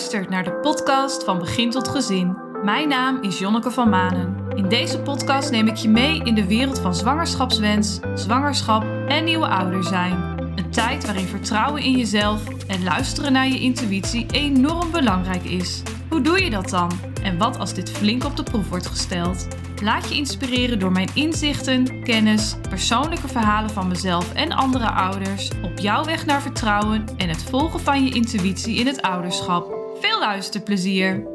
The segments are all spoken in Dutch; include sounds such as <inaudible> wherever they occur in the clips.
luistert naar de podcast van Begin tot Gezin. Mijn naam is Jonneke van Manen. In deze podcast neem ik je mee in de wereld van zwangerschapswens, zwangerschap en nieuwe ouder zijn. Een tijd waarin vertrouwen in jezelf en luisteren naar je intuïtie enorm belangrijk is. Hoe doe je dat dan? En wat als dit flink op de proef wordt gesteld? Laat je inspireren door mijn inzichten, kennis, persoonlijke verhalen van mezelf en andere ouders op jouw weg naar vertrouwen en het volgen van je intuïtie in het ouderschap. Veel luisterplezier!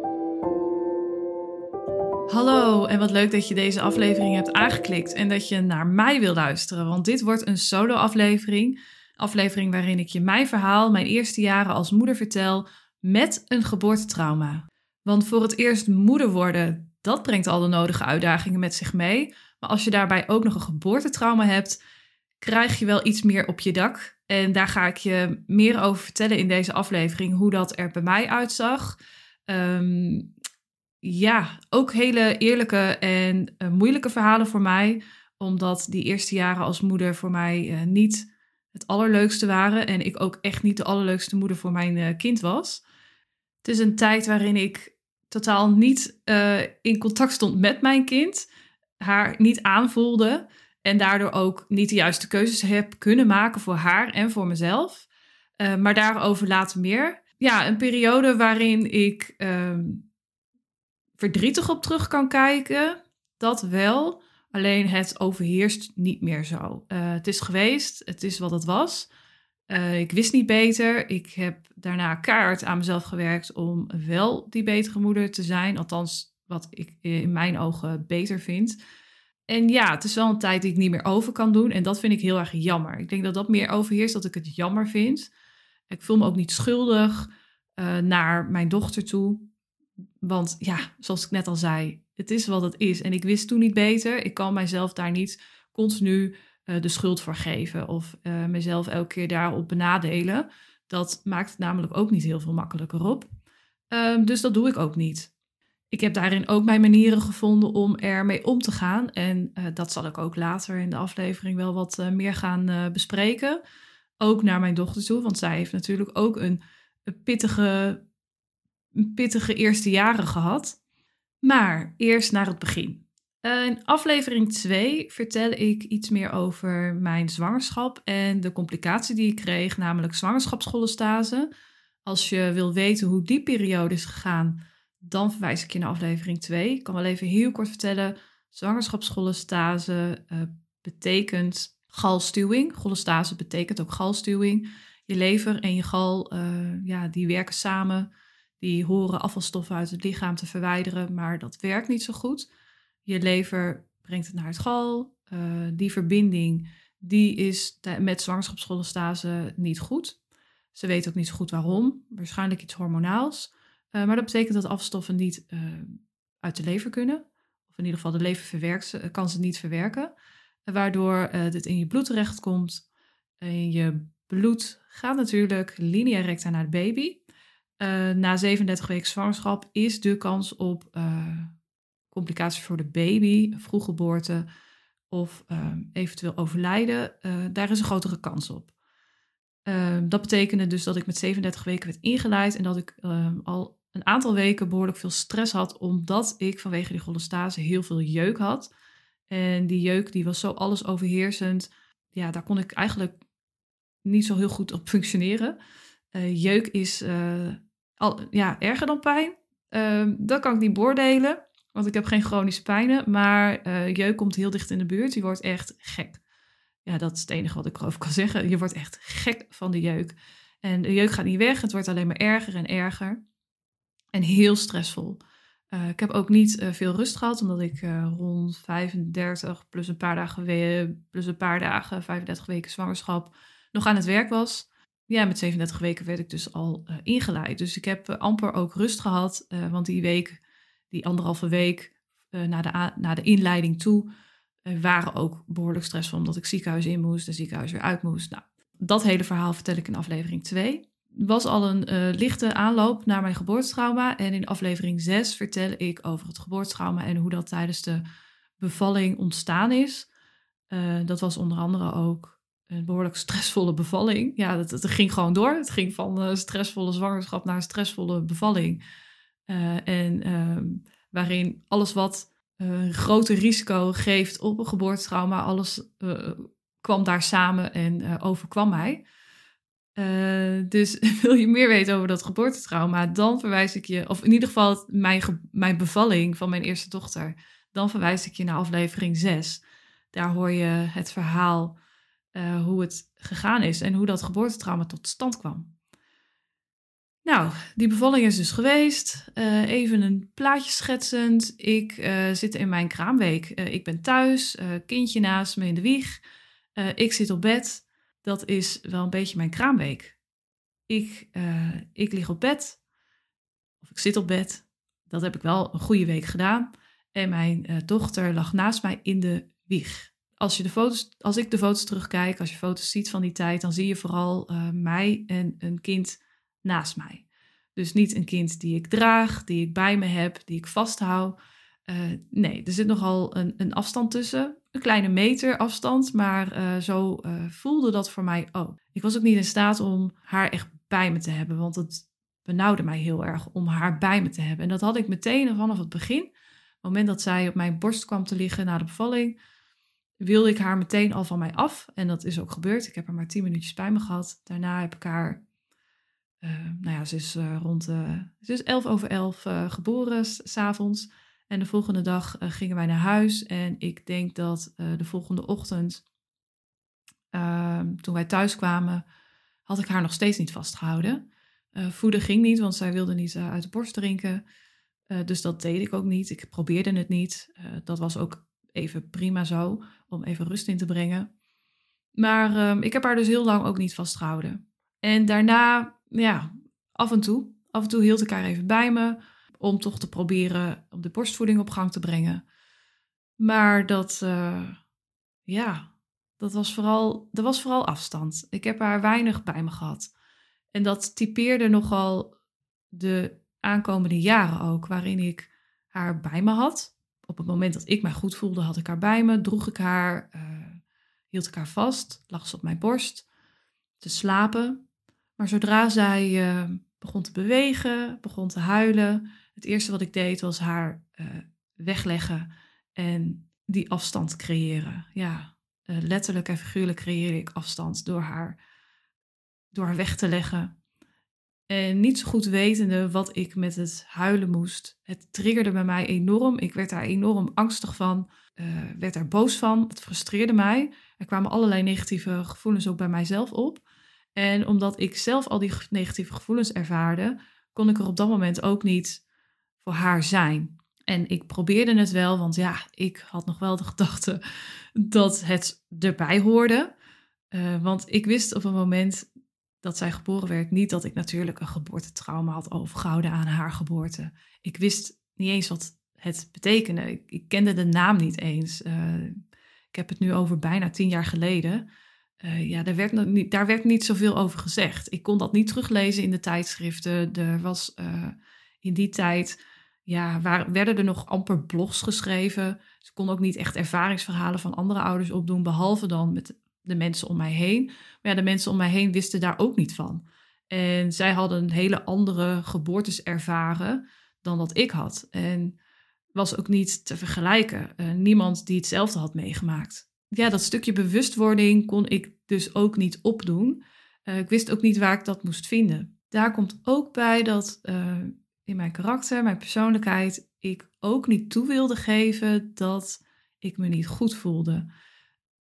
Hallo en wat leuk dat je deze aflevering hebt aangeklikt en dat je naar mij wil luisteren, want dit wordt een solo-aflevering. Aflevering waarin ik je mijn verhaal, mijn eerste jaren als moeder vertel met een geboortetrauma. Want voor het eerst moeder worden, dat brengt al de nodige uitdagingen met zich mee. Maar als je daarbij ook nog een geboortetrauma hebt, krijg je wel iets meer op je dak. En daar ga ik je meer over vertellen in deze aflevering, hoe dat er bij mij uitzag. Ehm, ja, ook hele eerlijke en uh, moeilijke verhalen voor mij, omdat die eerste jaren als moeder voor mij uh, niet het allerleukste waren en ik ook echt niet de allerleukste moeder voor mijn uh, kind was. Het is een tijd waarin ik totaal niet in contact stond met mijn kind, haar niet aanvoelde en daardoor ook niet de juiste keuzes heb kunnen maken voor haar en voor mezelf. Uh, maar daarover later meer. Ja, een periode waarin ik uh, verdrietig op terug kan kijken, dat wel. Alleen het overheerst niet meer zo. Uh, het is geweest, het is wat het was. Uh, ik wist niet beter. Ik heb daarna kaart aan mezelf gewerkt om wel die betere moeder te zijn. Althans, wat ik in mijn ogen beter vind. En ja, het is wel een tijd die ik niet meer over kan doen. En dat vind ik heel erg jammer. Ik denk dat dat meer overheerst dat ik het jammer vind. Ik voel me ook niet schuldig uh, naar mijn dochter toe. Want ja, zoals ik net al zei, het is wat het is. En ik wist toen niet beter. Ik kan mijzelf daar niet continu uh, de schuld voor geven of uh, mezelf elke keer daarop benadelen. Dat maakt het namelijk ook niet heel veel makkelijker op. Um, dus dat doe ik ook niet. Ik heb daarin ook mijn manieren gevonden om ermee om te gaan. En uh, dat zal ik ook later in de aflevering wel wat meer gaan bespreken. Ook naar mijn dochter toe, want zij heeft natuurlijk ook een, pittige, een pittige eerste jaren gehad. Maar eerst naar het begin. In aflevering 2 vertel ik iets meer over mijn zwangerschap en de complicatie die ik kreeg, namelijk zwangerschapscholestase. Als je wil weten hoe die periode is gegaan, dan verwijs ik je naar aflevering 2. Ik kan wel even heel kort vertellen. Zwangerschapscholestase uh, betekent galstuwing. Cholestase betekent ook galstuwing. Je lever en je gal, uh, ja, die werken samen. Die horen afvalstoffen uit het lichaam te verwijderen, maar dat werkt niet zo goed. Je lever brengt het naar het gal. Uh, die verbinding die is met zwangerschapscholestase niet goed. Ze weet ook niet zo goed waarom. Waarschijnlijk iets hormonaals. Uh, maar dat betekent dat afstoffen niet uh, uit de lever kunnen. Of in ieder geval de lever verwerkt, kan ze niet verwerken. waardoor dit in je bloed terechtkomt. In je bloed gaat natuurlijk linea recta naar de baby. na 37 weken zwangerschap is de kans op complicaties voor de baby, vroeggeboorte of eventueel overlijden, daar is een grotere kans op. Dat betekende dus dat ik met 37 weken werd ingeleid en dat ik al een aantal weken behoorlijk veel stress had, omdat ik vanwege die cholestase heel veel jeuk had. En die jeuk die was zo alles overheersend. Ja, daar kon ik eigenlijk niet zo heel goed op <laughs> functioneren. Eh, jeuk is eh, al, ja, erger dan pijn. Ehm, dat kan ik niet beoordelen. Want ik heb geen chronische pijnen, maar uh, jeuk komt heel dicht in de buurt. Je wordt echt gek. Ja, dat is het enige wat ik erover kan <laughs> zeggen. Je wordt echt gek van de jeuk. En de jeuk gaat niet weg. Het wordt alleen maar erger en erger. En heel stressvol. Uh, ik heb ook niet uh, veel rust gehad, omdat ik rond 35 plus een paar dagen, plus een paar dagen, 35 weken zwangerschap, nog aan het werk was. Ja, met 37 weken werd ik dus al ingeleid. Dus ik heb amper ook rust gehad, want die week die anderhalve week na, de na de inleiding toe waren ook behoorlijk stressvol, omdat ik ziekenhuis in moest en ziekenhuis weer uit moest. Nou, dat hele verhaal vertel ik in aflevering 2. Was al een uh, lichte aanloop naar mijn geboortetrauma. En in aflevering 6 vertel ik over het geboortetrauma en hoe dat tijdens de bevalling ontstaan is. dat was onder andere ook een behoorlijk stressvolle bevalling. Ja, het ging gewoon door. Het ging van uh, stressvolle zwangerschap naar stressvolle bevalling. En ehm, waarin alles wat een groter risico geeft op een geboortetrauma, alles kwam daar samen en overkwam mij. Dus <laughs> wil je meer weten over dat geboortetrauma, dan verwijs ik je, of in ieder geval mijn, mijn bevalling van mijn eerste dochter, dan verwijs ik je naar aflevering 6. Daar hoor je het verhaal uh, hoe het gegaan is en hoe dat geboortetrauma tot stand kwam. Nou, die bevalling is dus geweest. Uh, even een plaatje schetsend. Ik zit in mijn kraamweek. ik ben thuis, kindje naast me in de wieg. ik zit op bed. Dat is wel een beetje mijn kraamweek. Ik, ik lig op bed, of ik zit op bed. Dat heb ik wel een goede week gedaan. En mijn dochter lag naast mij in de wieg als, je de foto's, als ik de foto's terugkijk, als je foto's ziet van die tijd, dan zie je vooral uh, mij en een kind naast mij. Dus niet een kind die ik draag, die ik bij me heb, die ik vasthoud. Uh, nee, er zit nogal een, een, afstand tussen. Een kleine meter afstand, maar uh, zo voelde dat voor mij ook. Ik was ook niet in staat om haar echt bij me te hebben, want het benauwde mij heel erg om haar bij me te hebben. En dat had ik meteen vanaf het begin. Op het moment dat zij op mijn borst kwam te liggen na de bevalling, wilde ik haar meteen al van mij af. En dat is ook gebeurd. Ik heb haar maar tien minuutjes bij me gehad. Daarna heb ik haar, nou ja, ze is rond, uh, ze is elf over elf geboren s'avonds. En de volgende dag gingen wij naar huis. En ik denk dat de volgende ochtend, ehm, toen wij thuis kwamen, had ik haar nog steeds niet vastgehouden. voeden ging niet, want zij wilde niet uit de borst drinken. dus dat deed ik ook niet. Ik probeerde het niet. dat was ook even prima zo, om even rust in te brengen. Maar ehm, ik heb haar dus heel lang ook niet vastgehouden. En daarna, ja, af en toe, af en toe hield ik haar even bij me, om toch te proberen om de borstvoeding op gang te brengen. Maar dat, uh, ja, dat was vooral, er was vooral afstand. Ik heb haar weinig bij me gehad. En dat typeerde nogal de aankomende jaren ook, waarin ik haar bij me had op het moment dat ik mij goed voelde, had ik haar bij me, droeg ik haar, uh, hield ik haar vast, lag ze op mijn borst te slapen. Maar zodra zij uh, begon te bewegen, begon te huilen, het eerste wat ik deed was haar uh, wegleggen en die afstand creëren. Ja, letterlijk en figuurlijk creëerde ik afstand door haar, door haar weg te leggen. En niet zo goed wetende wat ik met het huilen moest. Het triggerde bij mij enorm. Ik werd daar enorm angstig van, uh, werd daar boos van. Het frustreerde mij. Er kwamen allerlei negatieve gevoelens ook bij mijzelf op. En omdat ik zelf al die negatieve gevoelens ervaarde, kon ik er op dat moment ook niet voor haar zijn. En ik probeerde het wel, want ja, ik had nog wel de <laughs> gedachte dat het erbij hoorde. Uh, want ik wist op een moment dat zij geboren werd, niet dat ik natuurlijk een geboortetrauma had overgehouden aan haar geboorte. Ik wist niet eens wat het betekende. Ik, kende de naam niet eens. Uh, ik heb het nu over bijna tien jaar geleden. Uh, ja, daar werd, niet, daar werd niet zoveel over gezegd. Ik kon dat niet teruglezen in de tijdschriften. Er was in die tijd, ja, waar, werden er nog amper blogs geschreven. Ze kon ook niet echt ervaringsverhalen van andere ouders opdoen, behalve dan met de mensen om mij heen. Maar ja, de mensen om mij heen wisten daar ook niet van. En zij hadden een hele andere geboortes ervaren dan dat ik had. En was ook niet te vergelijken. Uh, niemand die hetzelfde had meegemaakt. Ja, dat stukje bewustwording kon ik dus ook niet opdoen. Uh, ik wist ook niet waar ik dat moest vinden. Daar komt ook bij dat uh, in mijn karakter, mijn persoonlijkheid, ik ook niet toe wilde geven dat ik me niet goed voelde.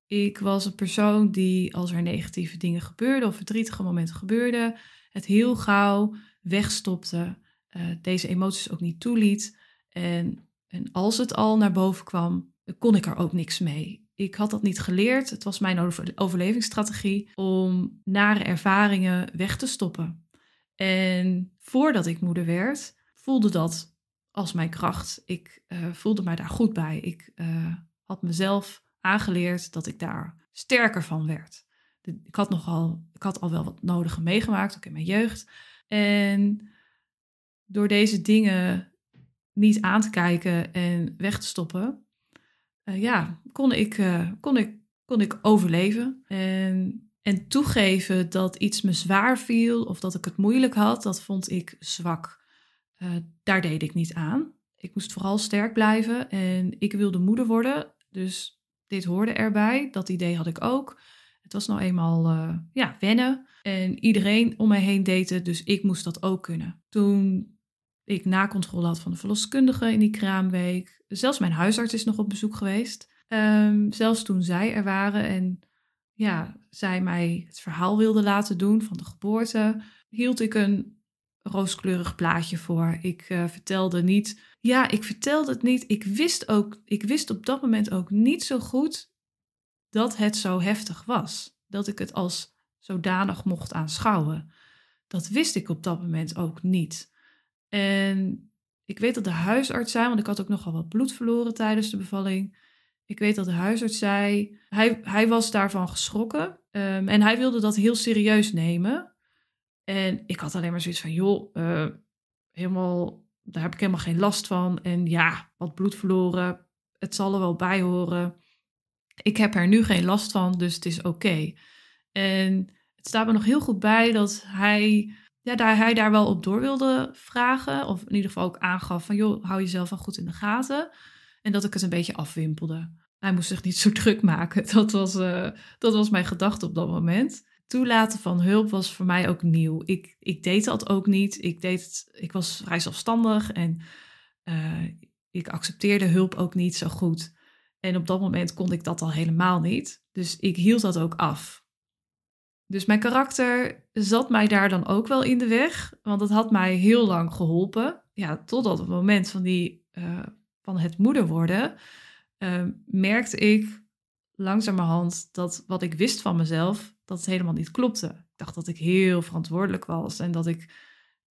Ik was een persoon die, als er negatieve dingen gebeurden of verdrietige momenten gebeurden, het heel gauw wegstopte, uh, deze emoties ook niet toeliet. En, en als het al naar boven kwam, kon ik er ook niks mee. Ik had dat niet geleerd. Het was mijn overlevingsstrategie om nare ervaringen weg te stoppen. En voordat ik moeder werd, voelde dat als mijn kracht. Ik uh, voelde mij daar goed bij. Ik uh, had mezelf aangeleerd dat ik daar sterker van werd. Ik had, nogal, ik had al wel wat nodige meegemaakt, ook in mijn jeugd. En door deze dingen niet aan te kijken en weg te stoppen, uh, ja, kon ik, kon ik kon ik overleven. En, en toegeven dat iets me zwaar viel of dat ik het moeilijk had, dat vond ik zwak. Uh, daar deed ik niet aan. Ik moest vooral sterk blijven en ik wilde moeder worden. Dus dit hoorde erbij. Dat idee had ik ook. Het was nou eenmaal uh, ja, wennen. En iedereen om mij heen deed het, dus ik moest dat ook kunnen. Toen ik nakontrole had van de verloskundige in die kraamweek. Zelfs mijn huisarts is nog op bezoek geweest. Um, zelfs toen zij er waren en ja, zij mij het verhaal wilde laten doen van de geboorte, hield ik een rooskleurig plaatje voor. Ik uh, vertelde niet. Ja, ik vertelde het niet. Ik wist ook, ik wist op dat moment ook niet zo goed dat het zo heftig was. Dat ik het als zodanig mocht aanschouwen. Dat wist ik op dat moment ook niet. En ik weet dat de huisarts zei, want ik had ook nogal wat bloed verloren tijdens de bevalling. Ik weet dat de huisarts zei, hij, hij was daarvan geschrokken um, en hij wilde dat heel serieus nemen. En ik had alleen maar zoiets van, joh, uh, helemaal, daar heb ik helemaal geen last van. En ja, wat bloed verloren, het zal er wel bij horen. Ik heb er nu geen last van, dus het is oké. En het staat me nog heel goed bij dat hij, ja, daar, hij daar wel op door wilde vragen. Of in ieder geval ook aangaf van, joh, hou jezelf wel goed in de gaten. En dat ik het een beetje afwimpelde. Hij moest zich niet zo <laughs> druk maken. <laughs> Dat was, uh, dat was mijn gedachte op dat moment. Toelaten van hulp was voor mij ook nieuw. Ik, ik deed dat ook niet. Ik, deed het, ik was vrij zelfstandig en uh, ik accepteerde hulp ook niet zo goed. En op dat moment kon ik dat al helemaal niet. Dus ik hield dat ook af. Dus mijn karakter zat mij daar dan ook wel in de weg, want het had mij heel lang geholpen. Ja, totdat het moment van, die, uh, van het moeder worden, uh, merkte ik langzamerhand dat wat ik wist van mezelf, dat het helemaal niet klopte. Ik dacht dat ik heel verantwoordelijk was en dat ik,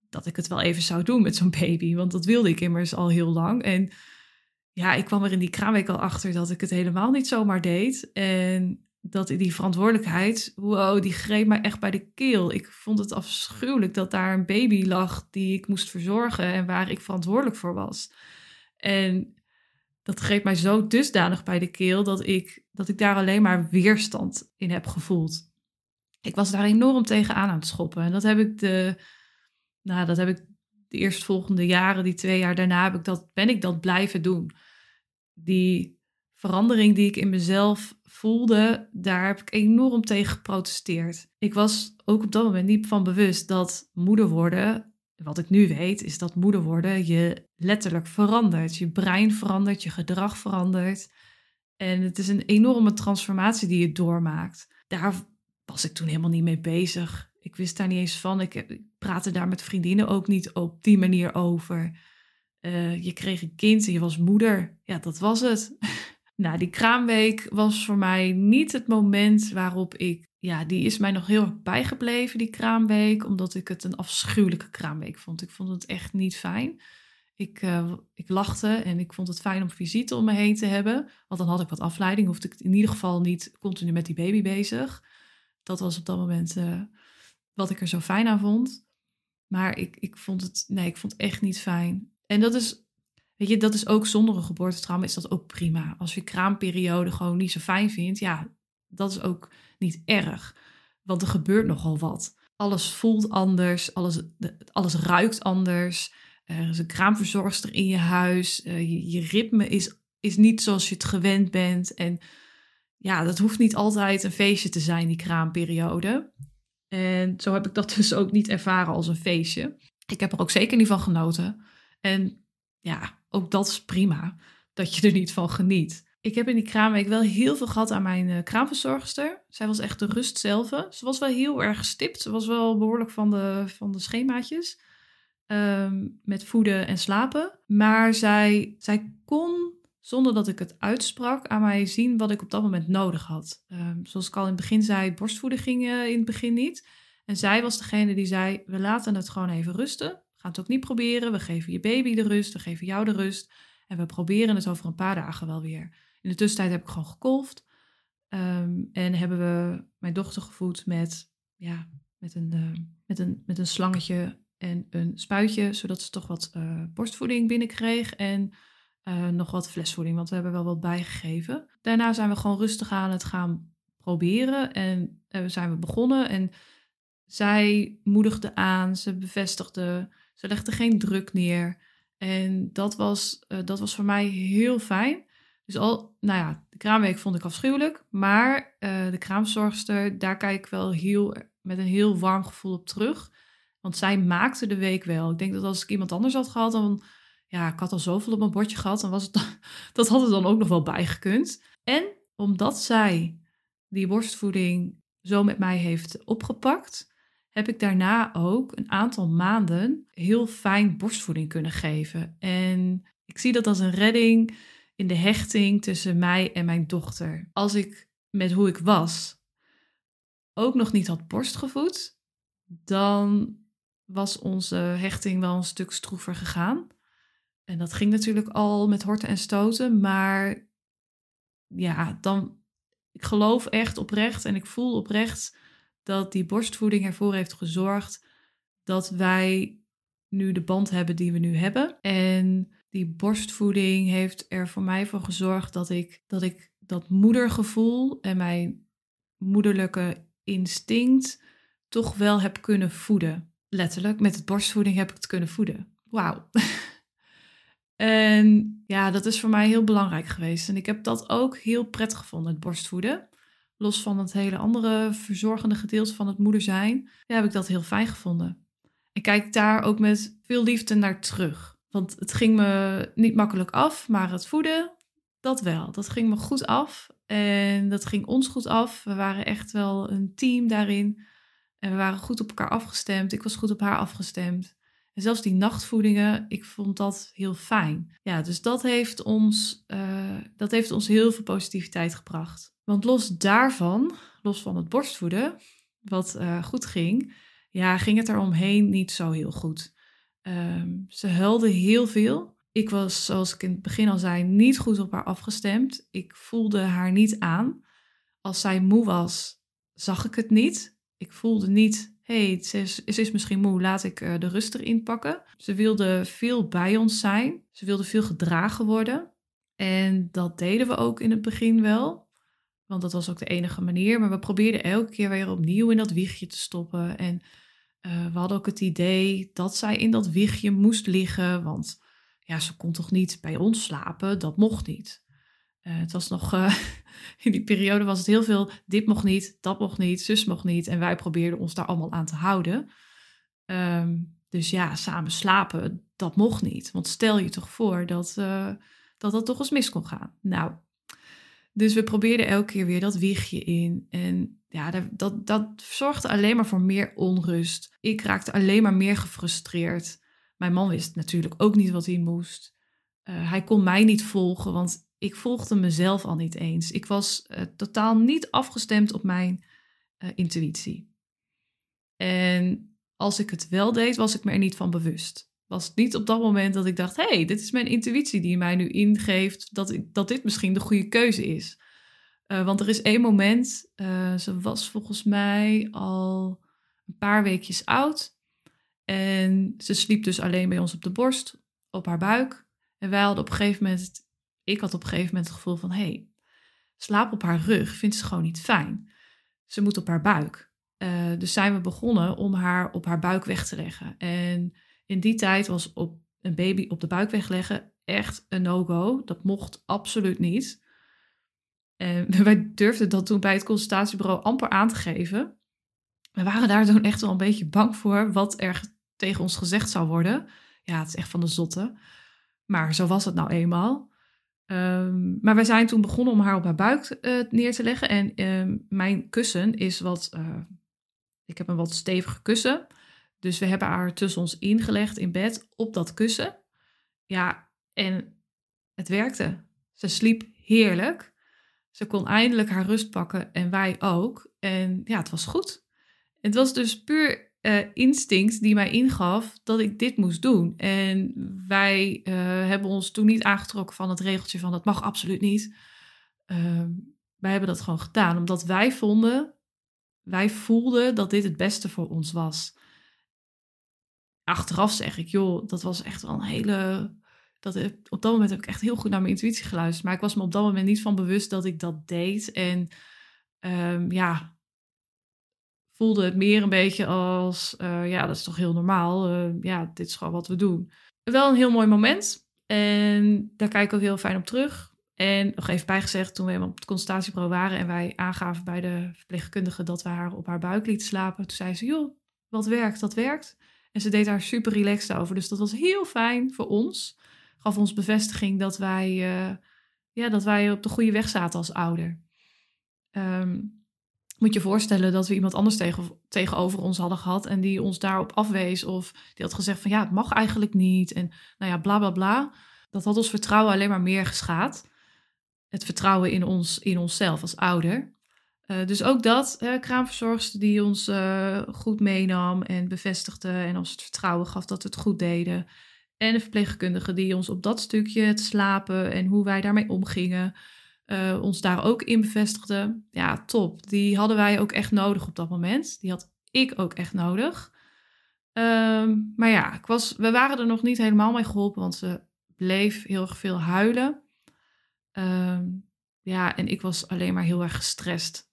dat ik het wel even zou doen met zo'n baby, want dat wilde ik immers al heel lang. En ja, ik kwam er in die kraamweek al achter dat ik het helemaal niet zomaar deed. En dat die verantwoordelijkheid, wow, die greep mij echt bij de keel. Ik vond het afschuwelijk dat daar een baby lag die ik moest verzorgen en waar ik verantwoordelijk voor was. En dat greep mij zo dusdanig bij de keel dat ik, dat ik daar alleen maar weerstand in heb gevoeld. Ik was daar enorm tegenaan aan het schoppen. En dat heb ik de, nou, dat heb ik de eerstvolgende jaren, die twee jaar daarna, heb ik dat, ben ik dat blijven doen. Die verandering die ik in mezelf voelde, daar heb ik enorm tegen geprotesteerd. Ik was ook op dat moment niet van bewust dat moeder worden, wat ik nu weet, is dat moeder worden je letterlijk verandert. Je brein verandert, je gedrag verandert. En het is een enorme transformatie die je doormaakt. Daar was ik toen helemaal niet mee bezig. Ik wist daar niet eens van. Ik, ik praatte daar met vriendinnen ook niet op die manier over. Uh, je kreeg een kind en je was moeder. Ja, dat was het. <laughs> Nou, die kraamweek was voor mij niet het moment waarop ik. Ja, die is mij nog heel erg bijgebleven, die kraamweek, omdat ik het een afschuwelijke kraamweek vond. Ik vond het echt niet fijn. Ik, uh, ik lachte en ik vond het fijn om visite om me heen te hebben. Want dan had ik wat afleiding, hoefde ik in ieder geval niet continu met die baby bezig. Dat was op dat moment uh, wat ik er zo fijn aan vond. Maar ik, ik vond het, nee, ik vond het echt niet fijn. En dat is Weet je, dat is ook zonder een geboortetrauma is dat ook prima. Als je kraamperiode gewoon niet zo fijn vindt, ja, dat is ook niet erg. Want er gebeurt nogal wat. Alles voelt anders, alles, alles ruikt anders. Er is een kraamverzorgster in je huis. Eh, je, je ritme is, is niet zoals je het gewend bent. En ja, dat hoeft niet altijd een feestje te zijn, die kraamperiode. En zo heb ik dat <laughs> dus ook niet ervaren als een feestje. Ik heb er ook zeker niet van genoten. En ja, ook dat is prima, dat je er niet van geniet. Ik heb in die kraamweek wel heel veel gehad aan mijn uh, kraamverzorgster. Zij was echt de rust zelf. Ze was wel heel erg gestipt. Ze was wel behoorlijk van de, van de schemaatjes. Ehm, met voeden en slapen. Maar zij, zij kon, zonder dat ik het uitsprak, aan mij zien wat ik op dat moment nodig had. Um, zoals ik al in het begin zei, borstvoeding ging in het begin niet. En zij was degene die zei, we laten het gewoon even rusten gaan het ook niet proberen. We geven je baby de rust, we geven jou de rust. En we proberen het over een paar dagen wel weer. In de tussentijd heb ik gewoon gekolfd. Um, en hebben we mijn dochter gevoed met, ja, met, een, uh, met, een, met een slangetje en een spuitje, zodat ze toch wat uh, borstvoeding binnenkreeg. En Uh, nog wat flesvoeding, want we hebben wel wat bijgegeven. Daarna zijn we gewoon rustig aan het gaan proberen en zijn we begonnen. En zij moedigde aan, ze bevestigde, ze legde geen druk neer. En dat was, uh, dat was voor mij heel fijn. Dus al, nou ja, de kraamweek vond ik afschuwelijk. Maar uh, de kraamzorgster, daar kijk ik wel heel, met een heel warm gevoel op terug. Want zij maakte de week wel. Ik denk dat als ik iemand anders had gehad, dan... Ja, ik had al zoveel op mijn bordje gehad. Dan was het, <laughs> dat had er dan ook nog wel bijgekund. En omdat zij die borstvoeding zo met mij heeft opgepakt, heb ik daarna ook een aantal maanden heel fijn borstvoeding kunnen geven. En ik zie dat als een redding in de hechting tussen mij en mijn dochter. Als ik met hoe ik was ook nog niet had borstgevoed, dan was onze hechting wel een stuk stroever gegaan. En dat ging natuurlijk al met horten en stoten, maar ja, dan, ik geloof echt oprecht en ik voel oprecht dat die borstvoeding ervoor heeft gezorgd dat wij nu de band hebben die we nu hebben. En die borstvoeding heeft er voor mij voor gezorgd dat ik dat, ik dat moedergevoel en mijn moederlijke instinct toch wel heb kunnen voeden. Letterlijk, met het borstvoeding heb ik het kunnen voeden. Wauw. <laughs> en ja, dat is voor mij heel belangrijk geweest. En ik heb dat ook heel prettig gevonden, het borstvoeden. Los van het hele andere verzorgende gedeelte van het moeder zijn, ja, heb ik dat heel fijn gevonden. En kijk daar ook met veel liefde naar terug. Want het ging me niet makkelijk af, maar het voeden, dat wel. Dat ging me goed af. En dat ging ons goed af. We waren echt wel een team daarin. En we waren goed op elkaar afgestemd. Ik was goed op haar afgestemd. En zelfs die nachtvoedingen, ik vond dat heel fijn. Ja, dus dat heeft ons, uh, dat heeft ons heel veel positiviteit gebracht. Want los daarvan, los van het borstvoeden, wat uh, goed ging, ja, ging het er omheen niet zo heel goed. Um, ze huilde heel veel. Ik was, zoals ik in het begin al zei, niet goed op haar afgestemd. Ik voelde haar niet aan. Als zij moe was, zag ik het niet. Ik voelde niet, hé, hey, ze, is, misschien moe, laat ik uh, de rust erin pakken. Ze wilde veel bij ons zijn. Ze wilde veel gedragen worden. En dat deden we ook in het begin wel. Want dat was ook de enige manier. Maar we probeerden elke keer weer opnieuw in dat wiegje te stoppen. En uh, we hadden ook het idee dat zij in dat wiegje moest liggen. Want ja, ze kon toch niet bij ons slapen? Dat mocht niet. Uh, het was nog, uh, <laughs> in die periode was het heel veel, dit mocht niet, dat mocht niet, zus mocht niet. En wij probeerden ons daar allemaal aan te houden. Um, dus ja, samen slapen, dat mocht niet. Want stel je toch voor dat, dat dat toch eens mis kon gaan. Nou, dus we probeerden elke keer weer dat wiegje in. En ja, dat, dat, dat zorgde alleen maar voor meer onrust. Ik raakte alleen maar meer gefrustreerd. Mijn man wist natuurlijk ook niet wat hij moest. Uh, hij kon mij niet volgen, want ik volgde mezelf al niet eens. Ik was uh, totaal niet afgestemd op mijn uh, intuïtie. En als ik het wel deed, was ik me er niet van bewust was niet op dat moment dat ik dacht: hé, hey, dit is mijn intuïtie die mij nu ingeeft dat, dat dit misschien de goede keuze is. Uh, want er is één moment, uh, ze was volgens mij al een paar weekjes oud. En ze sliep dus alleen bij ons op de borst, op haar buik. En wij hadden op een gegeven moment, ik had op een gegeven moment het gevoel van: hé, hey, slaap op haar rug vindt ze gewoon niet fijn. Ze moet op haar buik. Uh, dus zijn we begonnen om haar op haar buik weg te leggen. En in die tijd was op een baby op de buik wegleggen echt een no-go. Dat mocht absoluut niet. En <laughs> wij durfden dat toen bij het consultatiebureau amper aan te geven. We waren daar toen echt wel een beetje bang voor wat er tegen ons gezegd zou worden. Ja, het is echt van de zotte. Maar zo was het nou eenmaal. Um, maar wij zijn toen begonnen om haar op haar buik uh, neer te leggen. En um, mijn kussen is wat. Uh, ik heb een wat stevige kussen. Dus we hebben haar tussen ons ingelegd in bed op dat kussen. Ja, en het werkte. Ze sliep heerlijk. Ze kon eindelijk haar rust pakken en wij ook. En ja, het was goed. Het was dus puur uh, instinct die mij ingaf dat ik dit moest doen. En wij uh, hebben ons toen niet aangetrokken van het regeltje van dat mag absoluut niet. Uh, wij hebben dat gewoon gedaan omdat wij vonden, wij voelden dat dit het beste voor ons was achteraf zeg ik, joh, dat was echt wel een hele Dat, op dat moment heb ik echt heel goed naar mijn intuïtie geluisterd. Maar ik was me op dat moment niet van bewust dat ik dat deed. En um, ja, voelde het meer een beetje als, uh, ja, dat is toch heel normaal. Uh, ja, dit is gewoon wat we doen. Wel een heel mooi moment. En daar kijk ik ook heel fijn op terug. En nog even bijgezegd, toen we op het consultatiebureau waren en wij aangaven bij de verpleegkundige dat we haar op haar buik lieten slapen, toen zei ze, joh, wat werkt, dat werkt. En ze deed daar super relaxed over. Dus dat was heel fijn voor ons. Gaf ons bevestiging dat wij, uh, ja, dat wij op de goede weg zaten als ouder. Um, moet je voorstellen dat we iemand anders tegen, tegenover ons hadden gehad en die ons daarop afwees of die had gezegd van ja, het mag eigenlijk niet en nou ja, bla bla bla. Dat had ons vertrouwen alleen maar meer geschaad. Het vertrouwen in, ons, in onszelf als ouder. Uh, dus ook dat, uh, kraamverzorgster die ons uh, goed meenam en bevestigde en ons het vertrouwen gaf dat we het goed deden. En de verpleegkundige die ons op dat stukje, het slapen en hoe wij daarmee omgingen, ons daar ook in bevestigde. Ja, top. Die hadden wij ook echt nodig op dat moment. Die had ik ook echt nodig. Um, maar ja, ik was, we waren er nog niet helemaal mee geholpen, want ze bleef heel erg veel huilen. Um, ja, en ik was alleen maar heel erg gestrest.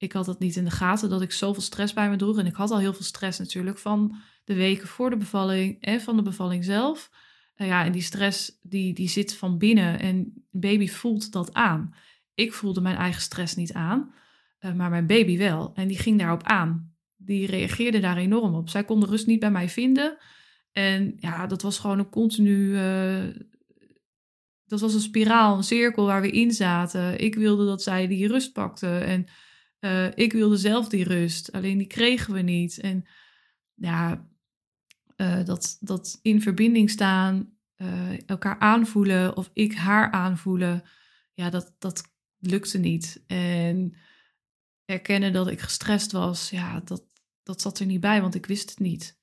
Ik had het niet in de gaten dat ik zoveel stress bij me droeg. En ik had al heel veel stress natuurlijk van de weken voor de bevalling en van de bevalling zelf. Ja, en die stress die, die zit van binnen en baby voelt dat aan. Ik voelde mijn eigen stress niet aan, uh, maar mijn baby wel. En die ging daarop aan. Die reageerde daar enorm op. Zij kon de rust niet bij mij vinden. En ja, dat was gewoon een continu. Uh, dat was een spiraal, een cirkel waar we in zaten. Ik wilde dat zij die rust pakte. En uh, ik wilde zelf die rust. Alleen die kregen we niet. En ja, uh, dat, dat in verbinding staan, uh, elkaar aanvoelen of ik haar aanvoelen, ja, dat, dat lukte niet. En erkennen dat ik gestrest was, ja, dat, dat zat er niet bij, want ik wist het niet.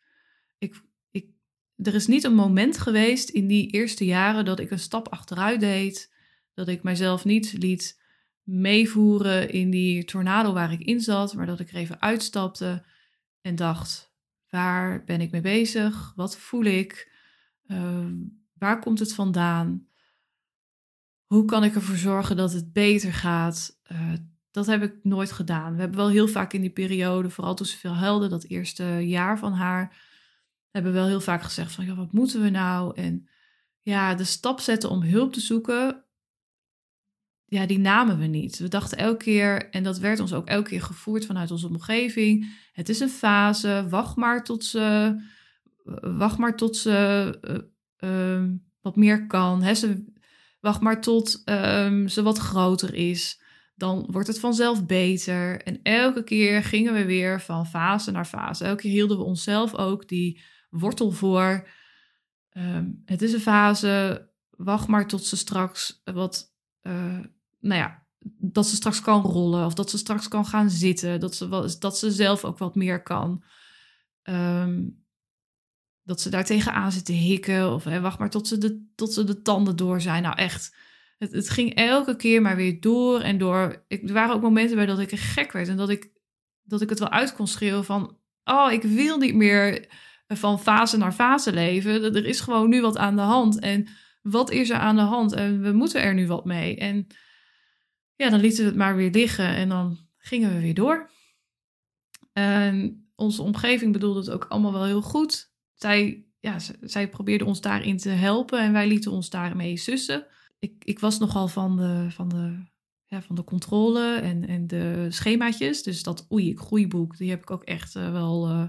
Ik, ik, er is niet een moment geweest in die eerste jaren dat ik een stap achteruit deed, dat ik mijzelf niet liet meevoeren in die tornado waar ik in zat, maar dat ik er even uitstapte en dacht, Waar ben ik mee bezig? Wat voel ik? Uh, waar komt het vandaan? Hoe kan ik ervoor zorgen dat het beter gaat? Uh, dat heb ik nooit gedaan. We hebben wel heel vaak in die periode, vooral toen ze veel huilde, dat eerste jaar van haar, hebben we wel heel vaak gezegd van, ja, wat moeten we nou? En ja, de stap zetten om hulp te zoeken, ja, die namen we niet. We dachten elke keer, en dat werd ons ook elke keer gevoerd vanuit onze omgeving. Het is een fase, wacht maar tot ze, wacht maar tot ze uh, wat meer kan. Hè? Ze, wacht maar tot um, ze wat groter is. Dan wordt het vanzelf beter. En elke keer gingen we weer van fase naar fase. Elke keer hielden we onszelf ook die wortel voor. Um, het is een fase, wacht maar tot ze straks wat uh, nou ja, dat ze straks kan rollen of dat ze straks kan gaan zitten. Dat ze, wel, dat ze zelf ook wat meer kan. Um, dat ze daar tegenaan zit te hikken of hè, wacht maar tot ze, de, tot ze de tanden door zijn. Nou echt, het, het ging elke keer maar weer door en door. Ik, er waren ook momenten bij dat ik gek werd en dat ik, dat ik het wel uit kon schreeuwen van... Oh, ik wil niet meer van fase naar fase leven. Er is gewoon nu wat aan de hand. En wat is er aan de hand? En we moeten er nu wat mee. En ja, dan lieten we het maar weer liggen en dan gingen we weer door. En onze omgeving bedoelde het ook allemaal wel heel goed. Zij, ja, zij probeerde ons daarin te helpen en wij lieten ons daarmee sussen. Ik, ik was nogal van de, van de, ja, van de controle en, en de schemaatjes. Dus dat oei, ik groeiboek, die heb ik ook echt uh, wel... Uh,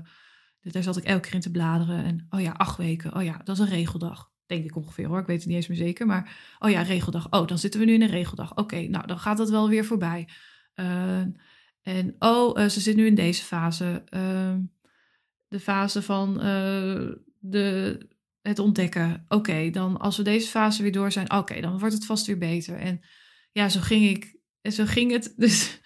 daar zat ik elke keer in te bladeren. En oh ja, acht weken. Oh ja, dat is een regeldag. Denk ik ongeveer hoor, ik weet het niet eens meer zeker. Maar, oh ja, regeldag. Oh, dan zitten we nu in een regeldag. Oké, nou, dan gaat het wel weer voorbij. Uh, en oh, uh, ze zit nu in deze fase. Uh, de fase van uh, de, het ontdekken. Oké, dan als we deze fase weer door zijn, oké, dan wordt het vast weer beter. En ja, zo ging ik. En zo ging het <laughs> dus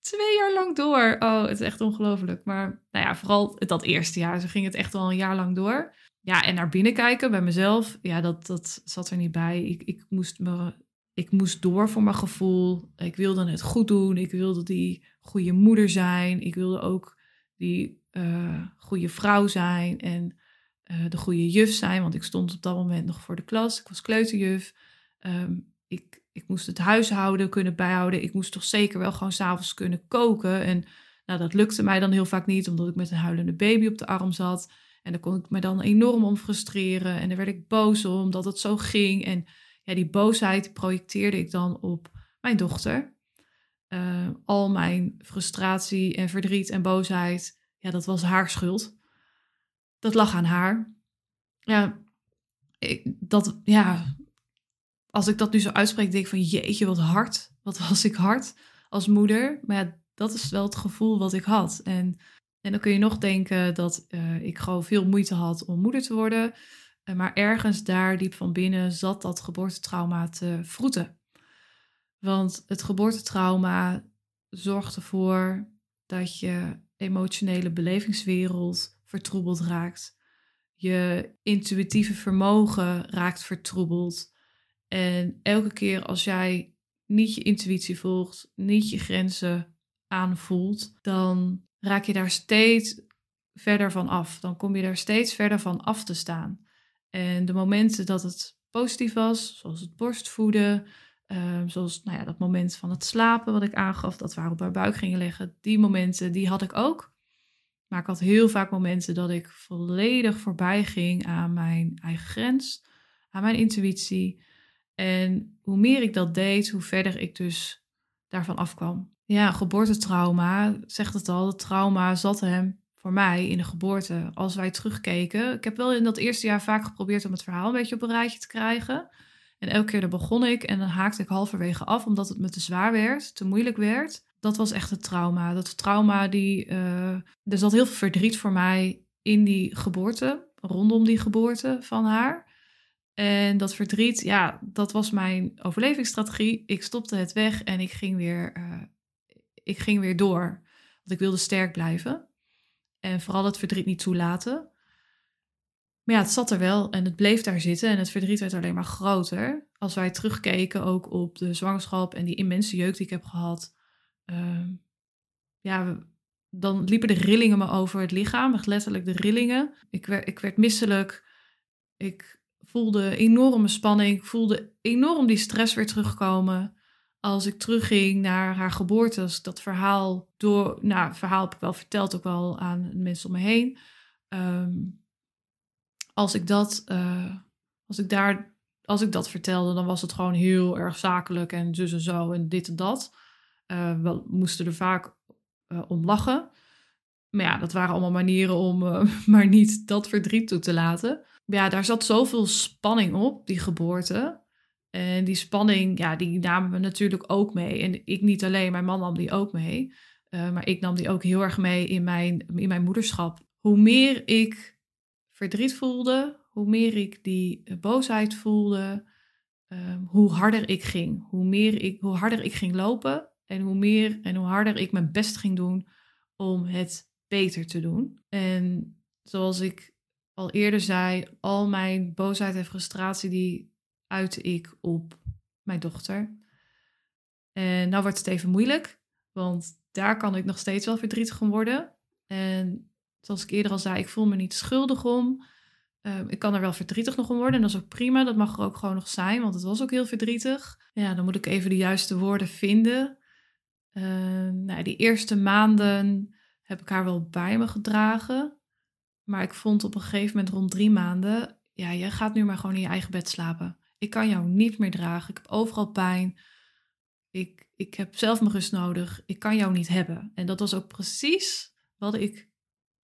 twee jaar lang door. Oh, het is echt ongelooflijk. Maar nou ja, vooral dat eerste jaar, zo ging het echt al een jaar lang door. Ja, en naar binnen kijken bij mezelf, ja, dat, dat zat er niet bij. Ik, ik, moest me, ik moest door voor mijn gevoel. Ik wilde het goed doen. Ik wilde die goede moeder zijn. Ik wilde ook die uh, goede vrouw zijn. En uh, de goede juf zijn, want ik stond op dat moment nog voor de klas. Ik was kleuterjuf. Ehm, ik, ik moest het huishouden kunnen bijhouden. Ik moest toch zeker wel gewoon s'avonds kunnen koken. En nou, dat lukte mij dan heel vaak niet, omdat ik met een huilende baby op de arm zat. En daar kon ik me dan enorm om frustreren. En daar werd ik boos om, omdat het zo ging. En ja, die boosheid projecteerde ik dan op mijn dochter. Uh, al mijn frustratie en verdriet en boosheid, ja, dat was haar schuld. Dat lag aan haar. Ja, ik, dat, ja, als ik dat nu zo uitspreek, denk ik van jeetje, wat hard. Wat was ik hard als moeder. Maar ja, dat is wel het gevoel wat ik had. En, en dan kun je nog denken dat uh, ik gewoon veel moeite had om moeder te worden. Uh, maar ergens daar diep van binnen zat dat geboortetrauma te vroeten. Want het geboortetrauma zorgt ervoor dat je emotionele belevingswereld vertroebeld raakt. Je intuïtieve vermogen raakt vertroebeld. En elke keer als jij niet je intuïtie volgt, niet je grenzen aanvoelt, dan raak je daar steeds verder van af. Dan kom je daar steeds verder van af te staan. En de momenten dat het positief was, zoals het borstvoeden, um, zoals nou ja, dat moment van het slapen wat ik aangaf, dat we op haar buik gingen leggen, die momenten, die had ik ook. Maar ik had heel vaak momenten dat ik volledig voorbij ging aan mijn eigen grens, aan mijn intuïtie. En hoe meer ik dat deed, hoe verder ik dus daarvan afkwam. Ja, geboortetrauma, zegt het al, het trauma zat hem voor mij in de geboorte. Als wij terugkeken, ik heb wel in dat eerste jaar vaak geprobeerd om het verhaal een beetje op een rijtje te krijgen. En elke keer dan begon ik en dan haakte ik halverwege af omdat het me te zwaar werd, te moeilijk werd. Dat was echt het trauma. Dat trauma, die, uh, er zat heel veel verdriet voor mij in die geboorte, rondom die geboorte van haar. En dat verdriet, ja, dat was mijn overlevingsstrategie. Ik stopte het weg en ik ging weer, uh, ik ging weer door. Want ik wilde sterk blijven. En vooral het verdriet niet toelaten. Maar ja, het zat er wel en het bleef daar zitten en het verdriet werd alleen maar groter. Als wij terugkeken ook op de zwangerschap en die immense jeuk die ik heb gehad. Uh, ja, dan liepen de rillingen me over het lichaam, echt letterlijk de rillingen. Ik werd, ik werd misselijk. Ik voelde enorme spanning. Ik voelde enorm die stress weer terugkomen. Als ik terugging naar haar geboorte, dat verhaal door... Nou, het verhaal heb ik wel verteld, ook wel aan mensen om me heen. Um, als ik dat, uh, als ik daar, als ik dat vertelde, dan was het gewoon heel erg zakelijk en zus en zo en dit en dat. Uh, we moesten er vaak uh, om lachen. Maar ja, dat waren allemaal manieren om <laughs> maar niet dat verdriet toe te laten. Ja, daar zat zoveel spanning op, die geboorte. En die spanning, ja, die namen we natuurlijk ook mee. En ik niet alleen, mijn man nam die ook mee. maar ik nam die ook heel erg mee in mijn, in mijn moederschap. Hoe meer ik verdriet voelde, hoe meer ik die eh, boosheid voelde, um, hoe harder ik ging. Hoe, meer ik, hoe harder ik ging lopen en hoe meer en hoe harder ik mijn best ging doen om het beter te doen. En zoals ik al eerder zei, al mijn boosheid en frustratie die uitte ik op mijn dochter. En nou wordt het even moeilijk, want daar kan ik nog steeds wel verdrietig om worden. En zoals ik eerder al zei, ik voel me niet schuldig om. Ehm, ik kan er wel verdrietig nog om worden en dat is ook prima. Dat mag er ook gewoon nog zijn, want het was ook heel verdrietig. Ja, dan moet ik even de juiste woorden vinden. Uh, nou, die eerste maanden heb ik haar wel bij me gedragen. Maar ik vond op een gegeven moment rond drie maanden... Ja, je gaat nu maar gewoon in je eigen bed slapen. Ik kan jou niet meer dragen. Ik heb overal pijn. Ik, ik heb zelf mijn rust nodig. Ik kan jou niet hebben. En dat was ook precies wat ik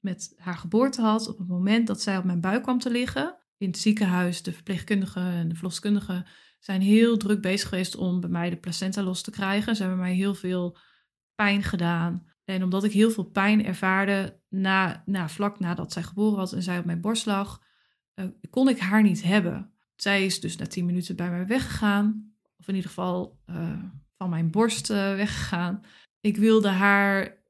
met haar geboorte had op het moment dat zij op mijn buik kwam te liggen. In het ziekenhuis, de verpleegkundige en de verloskundige zijn heel druk bezig geweest om bij mij de placenta los te krijgen. Ze hebben mij heel veel pijn gedaan. En omdat ik heel veel pijn ervaarde na, na, vlak nadat zij geboren was en zij op mijn borst lag, uh, kon ik haar niet hebben. Zij is dus na tien minuten bij mij weggegaan. Of in ieder geval uh, van mijn borst uh, weggegaan. Ik wilde haar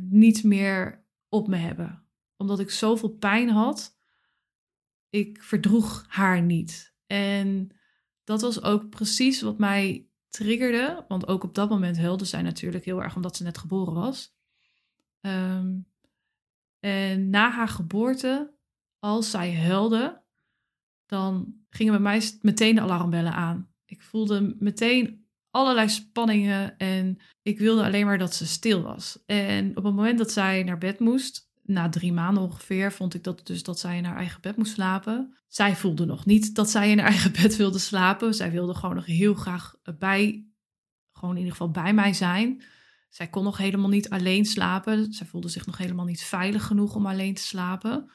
niet meer op me hebben. Omdat ik zoveel pijn had, ik verdroeg haar niet. En dat was ook precies wat mij triggerde. Want ook op dat moment huilde zij natuurlijk heel erg omdat ze net geboren was. Um, en na haar geboorte, als zij huilde, dan gingen bij mij meteen de alarmbellen aan. Ik voelde meteen allerlei spanningen en ik wilde alleen maar dat ze stil was. En op het moment dat zij naar bed moest, na drie maanden ongeveer, vond ik dat dus dat zij in haar eigen bed moest slapen. Zij voelde nog niet dat zij in haar eigen <laughs> bed wilde slapen. Zij wilde gewoon nog heel graag bij, gewoon in ieder geval bij mij zijn. Zij kon nog helemaal niet alleen slapen. Zij voelde zich nog helemaal niet veilig genoeg om alleen te slapen.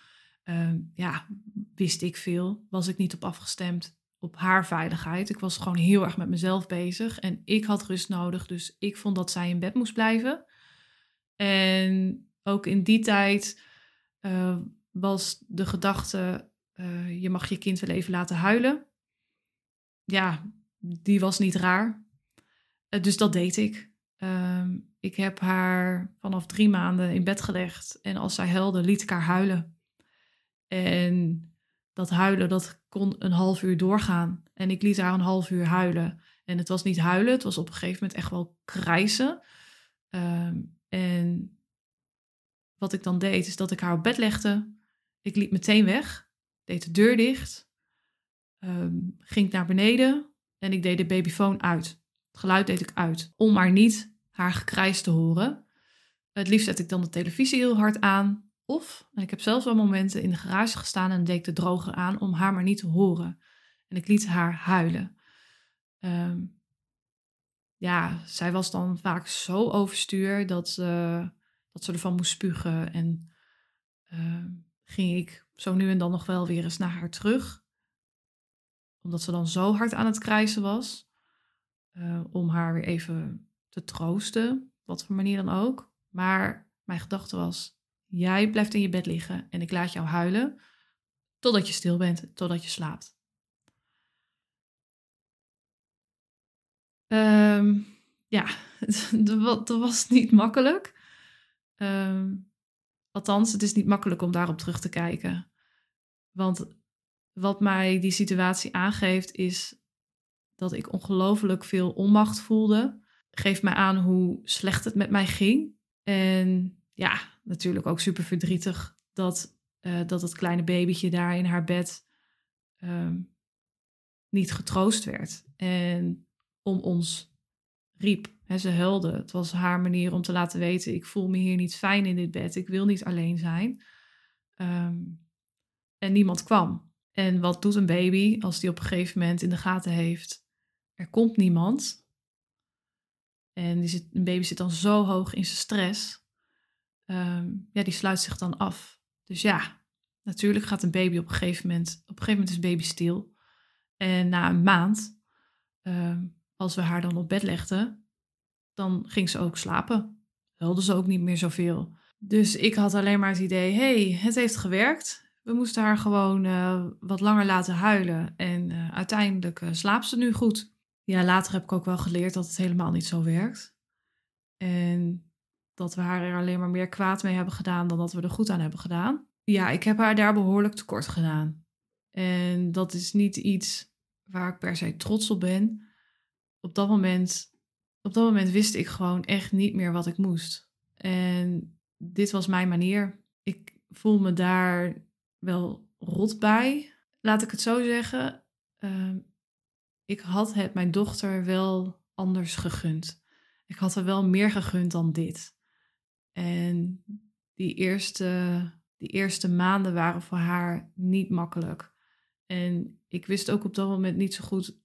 Ehm, ja, wist ik veel. Was ik niet op afgestemd op haar veiligheid. Ik was gewoon heel erg met mezelf bezig. En ik had rust nodig. Dus ik vond dat zij in bed moest blijven. En ook in die tijd uh, was de gedachte: uh, je mag je kind wel even laten huilen. Ja, die was niet raar. Uh, dus dat deed ik. Ehm, ik heb haar vanaf drie maanden in bed gelegd. En als zij huilde, liet ik haar huilen. En dat huilen, dat kon een half uur doorgaan. En ik liet haar een half uur huilen. En het was niet huilen, het was op een gegeven moment echt wel krijsen. Um, en wat ik dan deed, is dat ik haar op bed legde. Ik liep meteen weg, deed de deur dicht, um, ging naar beneden en ik deed de babyfoon uit. Het geluid deed ik uit, om maar niet haar gekrijs te horen. Het liefst zet ik dan de televisie heel hard aan. Of, en ik heb zelfs wel momenten in de garage gestaan en deed de droger aan om haar maar niet te horen. En ik liet haar huilen. Um, ja, zij was dan vaak zo overstuur dat ze dat ze ervan moest spugen. En uh, ging ik zo nu en dan nog wel weer eens naar haar terug. Omdat ze dan zo hard aan het krijsen was. Uh, om haar weer even te troosten. Wat voor manier dan ook. Maar mijn gedachte was: jij blijft in je bed liggen en ik laat jou huilen. Totdat je stil bent, totdat je slaapt. Um, ja, <laughs> dat was niet makkelijk. Um, althans, het is niet makkelijk om daarop terug te kijken. Want wat mij die situatie aangeeft, is dat ik ongelooflijk veel onmacht voelde. Geeft mij aan hoe slecht het met mij ging. En ja, natuurlijk ook super verdrietig dat, uh, dat het kleine babytje daar in haar bed um, niet getroost werd. En om ons riep. Ze huilde. Het was haar manier om te laten weten: ik voel me hier niet fijn in dit bed. Ik wil niet alleen zijn. Um, en niemand kwam. En wat doet een baby als die op een gegeven moment in de gaten heeft: er komt niemand. En die zit, een baby zit dan zo hoog in zijn stress. Um, ja, die sluit zich dan af. Dus ja, natuurlijk gaat een baby op een gegeven moment. Op een gegeven moment is baby stil. En na een maand, um, als we haar dan op bed legden, dan ging ze ook slapen. Huilde ze ook niet meer zoveel. Dus ik had alleen maar het idee: hey, het heeft gewerkt. We moesten haar gewoon uh, wat langer laten huilen. En uh, uiteindelijk uh, slaapt ze nu goed. Ja, later heb ik ook wel geleerd dat het helemaal niet zo werkt. En dat we haar er alleen maar meer kwaad mee hebben gedaan dan dat we er goed aan hebben gedaan. Ja, ik heb haar daar behoorlijk tekort gedaan. En dat is niet iets waar ik per se trots op ben. Op dat moment op dat moment wist ik gewoon echt niet meer wat ik moest. En dit was mijn manier. Ik voel me daar wel rot bij. Laat ik het zo zeggen. Uh, ik had het mijn dochter wel anders gegund. Ik had er wel meer gegund dan dit. En die eerste, die eerste maanden waren voor haar niet makkelijk. En ik wist ook op dat moment niet zo goed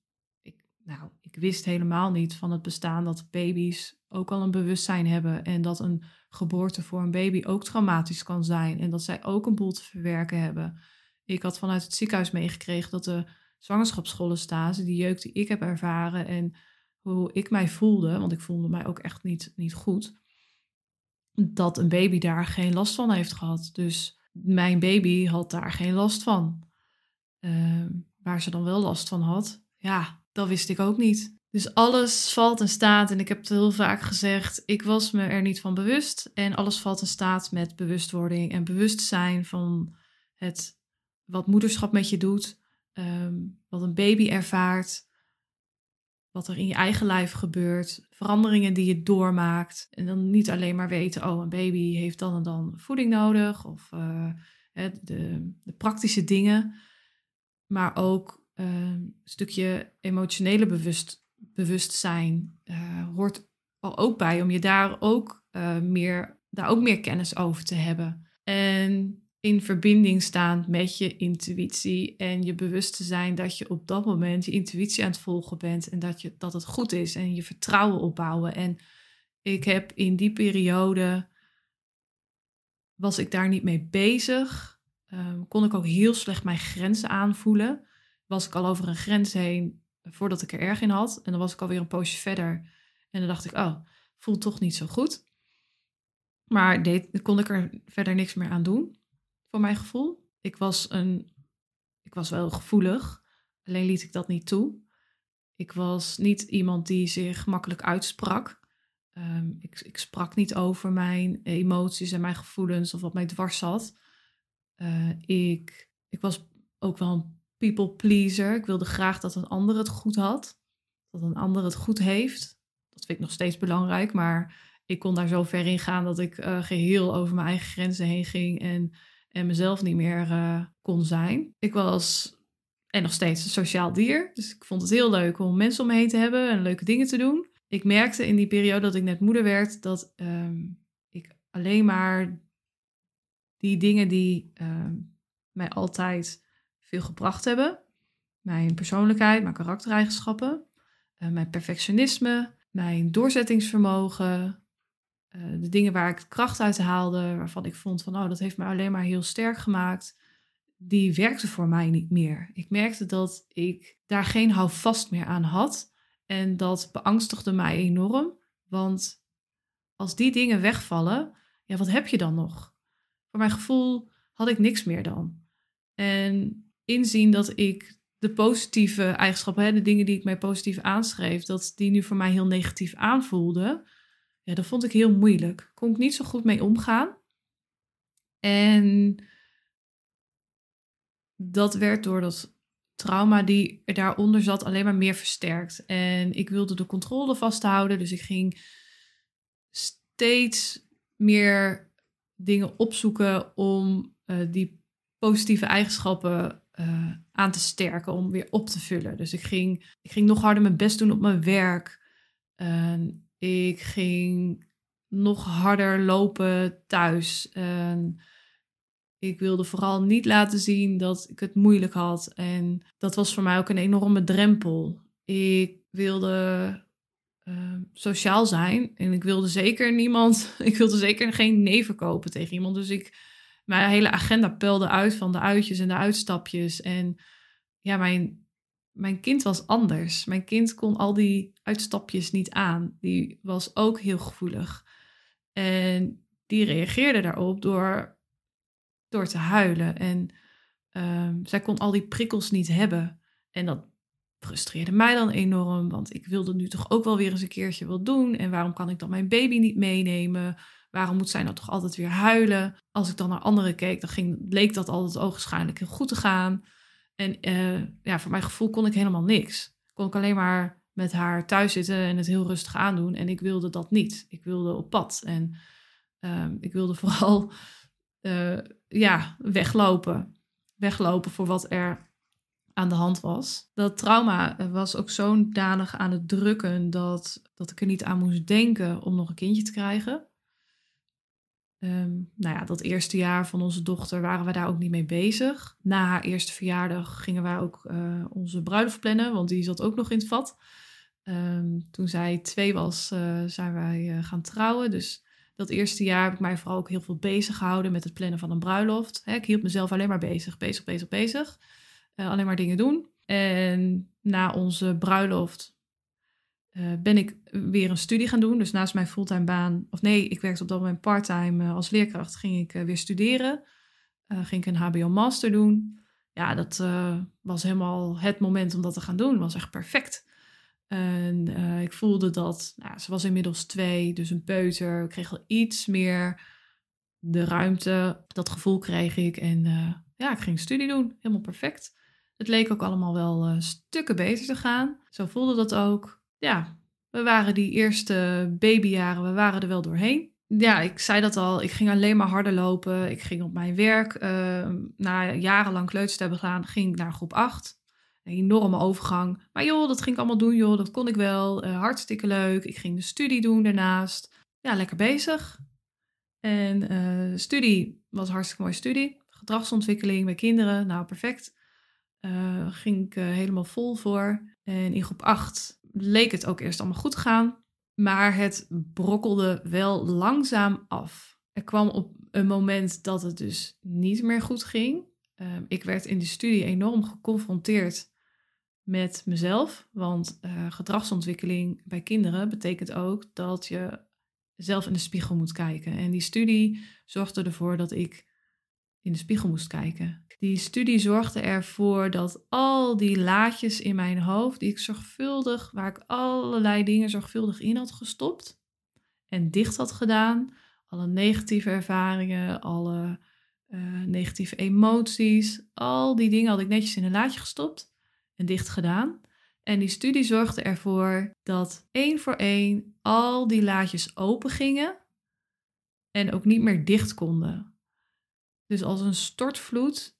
nou, ik wist helemaal niet van het bestaan dat baby's ook al een bewustzijn hebben en dat een geboorte voor een baby ook traumatisch kan zijn en dat zij ook een boel te verwerken hebben. Ik had vanuit het ziekenhuis meegekregen dat de zwangerschapsschoolenstage, die jeuk die ik heb ervaren en hoe ik mij voelde, want ik voelde mij ook echt niet, niet goed, dat een baby daar geen last van heeft gehad. Dus mijn baby had daar geen last van. Uh, waar ze dan wel last van had, ja, dat wist ik ook niet. Dus alles valt en staat, en ik heb het heel vaak gezegd, ik was me er niet van bewust. En alles valt en staat met bewustwording en bewustzijn van het, wat moederschap met je doet, ehm, wat een baby ervaart, wat er in je eigen lijf gebeurt, veranderingen die je doormaakt. En dan niet alleen maar weten, oh, een baby heeft dan en dan voeding nodig, of hè, de, de, praktische dingen, maar ook uh, een stukje emotionele bewust, bewustzijn uh, hoort al ook bij om je daar ook, uh, meer, daar ook meer kennis over te hebben. En in verbinding staan met je intuïtie en je bewust te zijn dat je op dat moment je intuïtie aan het volgen bent en dat, je, dat het goed is en je vertrouwen opbouwen. En ik heb in die periode, was ik daar niet mee bezig, um, kon ik ook heel slecht mijn grenzen aanvoelen. Was ik al over een grens heen voordat ik er erg in had en dan was ik alweer een poosje verder en dan dacht ik, oh, voelt toch niet zo goed. Maar deed, kon ik er verder niks meer aan doen voor mijn gevoel. Ik was, een, ik was wel gevoelig, alleen liet ik dat niet toe. Ik was niet iemand die zich makkelijk uitsprak. Ehm, ik, ik, sprak niet over mijn emoties en mijn gevoelens of wat mij dwars zat. Uh, ik, ik was ook wel een people pleaser. Ik wilde graag dat een ander het goed had. Dat een ander het goed heeft. Dat vind ik nog steeds belangrijk, maar ik kon daar zo ver in gaan dat ik uh, geheel over mijn eigen grenzen heen ging en en mezelf niet meer uh, kon zijn. Ik was en nog steeds een sociaal dier. Dus ik vond het heel leuk om mensen om me heen te hebben en leuke dingen te doen. Ik merkte in die periode dat ik net moeder werd dat um, ik alleen maar die dingen die um, mij altijd veel gebracht hebben, mijn persoonlijkheid, mijn karaktereigenschappen, uh, mijn perfectionisme, mijn doorzettingsvermogen, eh, de dingen waar ik kracht uit haalde, waarvan ik vond van, oh, dat heeft me alleen maar heel sterk gemaakt, die werkte voor mij niet meer. Ik merkte dat ik daar geen houvast meer aan had en dat beangstigde mij enorm, want als die dingen wegvallen, ja, wat heb je dan nog? Voor mijn gevoel had ik niks meer dan. En inzien dat ik de positieve eigenschappen, hè, de dingen die ik mij positief aanschreef, dat die nu voor mij heel negatief aanvoelden, ja, dat vond ik heel moeilijk. Kon ik niet zo goed mee omgaan. En dat werd door dat trauma die er daaronder zat alleen maar meer versterkt. En ik wilde de controle vasthouden, dus ik ging steeds meer dingen opzoeken om uh, die positieve eigenschappen uh, aan te sterken, om weer op te vullen. Dus ik ging, ik ging nog harder mijn best doen op mijn werk. Ik ging nog harder lopen thuis. En ik wilde vooral niet laten zien dat ik het moeilijk had. En dat was voor mij ook een enorme drempel. Ik wilde uh, sociaal zijn en ik wilde zeker niemand, <laughs> ik wilde zeker geen nee verkopen tegen iemand. Dus ik, mijn hele agenda peilde uit van de uitjes en de uitstapjes. En ja, mijn mijn kind was anders. Mijn kind kon al die uitstapjes niet aan. Die was ook heel gevoelig. En die reageerde daarop door, door te huilen. En um, zij kon al die prikkels niet hebben. En dat frustreerde mij dan enorm, want ik wilde nu toch ook wel weer eens een keertje wat doen. En waarom kan ik dan mijn baby niet meenemen? Waarom moet zij nou toch altijd weer huilen? Als ik dan naar anderen keek, dan ging, leek dat altijd ogenschijnlijk heel goed te gaan. En uh, ja, voor mijn gevoel kon ik helemaal niks. Kon ik alleen maar met haar thuis zitten en het heel rustig aandoen. En ik wilde dat niet. Ik wilde op pad. En uh, ik wilde <laughs> vooral uh, ja, weglopen. Weglopen voor wat er aan de hand was. Dat trauma was ook zodanig aan het drukken dat, dat ik er niet aan moest denken om nog een kindje te krijgen. Um, nou ja, dat eerste jaar van onze dochter waren we daar ook niet mee bezig. Na haar eerste verjaardag gingen wij ook uh, onze bruiloft plannen, want die zat ook nog in het vat. Um, toen zij twee was, uh, zijn wij uh, gaan trouwen. Dus dat eerste jaar heb ik mij vooral ook heel veel bezig gehouden met het plannen van een bruiloft. Ik hield mezelf alleen maar bezig, bezig, bezig, bezig. alleen maar dingen doen. En na onze bruiloft uh, ben ik weer een studie gaan doen. Dus naast mijn fulltime baan, of nee, ik werkte op dat moment parttime uh, als leerkracht, ging ik uh, weer studeren. ging ik een HBO-master doen. Ja, dat was helemaal het moment om dat te gaan doen. was echt perfect. En ik voelde dat, nou, ze was inmiddels twee, dus een peuter. Ik kreeg al iets meer de ruimte. Dat gevoel kreeg ik. En ja, ik ging studie doen. Helemaal perfect. Het leek ook allemaal wel stukken beter te gaan. Zo voelde dat ook ja, we waren die eerste babyjaren, we waren er wel doorheen. ja, ik zei dat al. Ik ging alleen maar harder lopen. Ik ging op mijn werk. Uh, na jarenlang kleuters te hebben gedaan, ging ik naar groep 8. Een enorme overgang. Maar joh, dat ging ik allemaal doen, joh. Dat kon ik wel. Uh, hartstikke leuk. Ik ging de studie doen daarnaast. Ja, lekker bezig. En uh, studie was hartstikke mooie studie. Gedragsontwikkeling bij kinderen. Nou, perfect. Uh, ging ik helemaal vol voor. En in groep 8 leek het ook eerst allemaal goed gaan. Maar het brokkelde wel langzaam af. Er kwam op een moment dat het dus niet meer goed ging. Ehm, ik werd in de studie enorm geconfronteerd met mezelf. Want uh, gedragsontwikkeling bij kinderen betekent ook dat je zelf in de spiegel moet kijken. En die studie zorgde ervoor dat ik in de spiegel moest kijken. Die studie zorgde ervoor dat al die laadjes in mijn hoofd, die ik zorgvuldig, waar ik allerlei dingen zorgvuldig in had gestopt en dicht had gedaan, alle negatieve ervaringen, alle uh, negatieve emoties, al die dingen had ik netjes in een laadje gestopt en dicht gedaan. En die studie zorgde ervoor dat één voor één al die laadjes open gingen en ook niet meer dicht konden. Dus als een stortvloed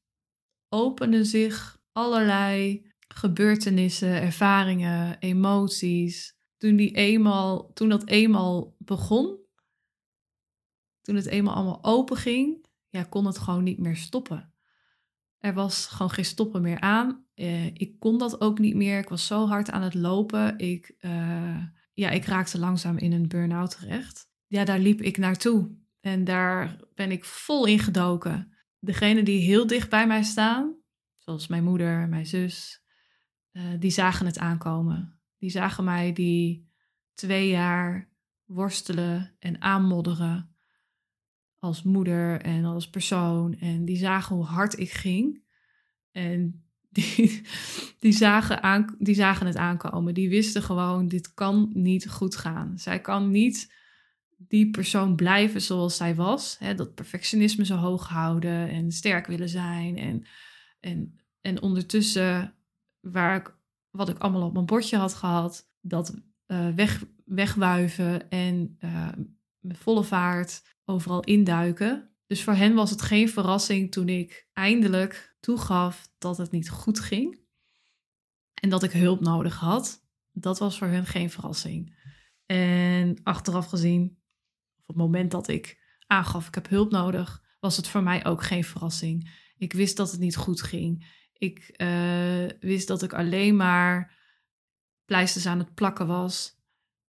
openden zich allerlei gebeurtenissen, ervaringen, emoties. Toen, die eenmaal, toen dat eenmaal begon, toen het eenmaal allemaal open ging, ja, kon het gewoon niet meer stoppen. Er was gewoon geen stoppen meer aan. Eh, ik kon dat ook niet meer. Ik was zo hard aan het lopen. Ik, uh, ja, ik raakte langzaam in een burn-out terecht. Ja, daar liep ik naartoe. En daar ben ik vol in gedoken degenen die heel dicht bij mij staan, zoals mijn moeder, mijn zus, uh, die zagen het aankomen. Die zagen mij die twee jaar worstelen en aanmodderen als moeder en als persoon. En die zagen hoe hard ik ging. En die, <laughs> die, zagen die zagen het aankomen. Die wisten gewoon, dit kan niet goed gaan. Zij kan niet die persoon blijven zoals zij was. Hè, dat perfectionisme zo hoog houden en sterk willen zijn. En, en, en ondertussen, waar ik, wat ik allemaal op mijn bordje had gehad, dat uh, weg, wegwuiven en uh, met volle vaart overal induiken. Dus voor hen was het geen verrassing toen ik eindelijk toegaf dat het niet goed ging en dat ik hulp nodig had. Dat was voor hen geen verrassing. En achteraf gezien op het moment dat ik aangaf, ik heb hulp nodig, was het voor mij ook geen verrassing. Ik wist dat het niet goed ging. Ik uh, wist dat ik alleen maar pleisters aan het plakken was.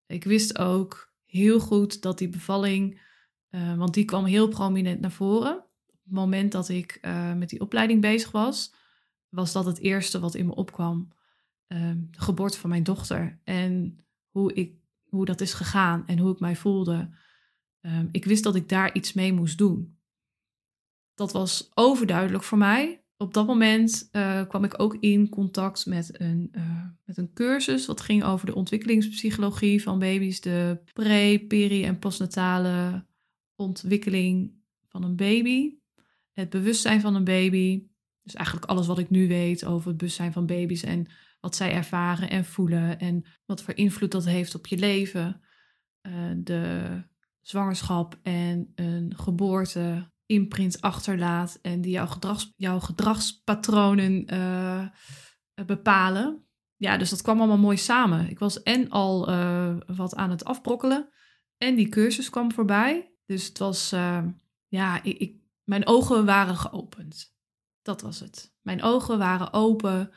Ik wist ook heel goed dat die bevalling, uh, want die kwam heel prominent naar voren. Op het moment dat ik uh, met die opleiding bezig was, was dat het eerste wat in me opkwam. de geboorte van mijn dochter. En hoe, ik, hoe dat is gegaan en hoe ik mij voelde. Um, ik wist dat ik daar iets mee moest doen. Dat was overduidelijk voor mij. Op dat moment uh, kwam ik ook in contact met een, uh, met een cursus. Wat ging over de ontwikkelingspsychologie van baby's. De pre, peri en postnatale ontwikkeling van een baby. Het bewustzijn van een baby. Dus eigenlijk alles wat ik nu weet over het bewustzijn van baby's. En wat zij ervaren en voelen. En wat voor invloed dat heeft op je leven. Uh, de zwangerschap en een geboorte imprint achterlaat en die jouw, gedrags, jouw gedragspatronen uh, bepalen. Ja, dus dat kwam allemaal mooi samen. Ik was en al uh, wat aan het afbrokkelen en die cursus kwam voorbij. Dus het was, uh, ja, ik, ik, mijn ogen waren geopend. Dat was het. Mijn ogen waren open,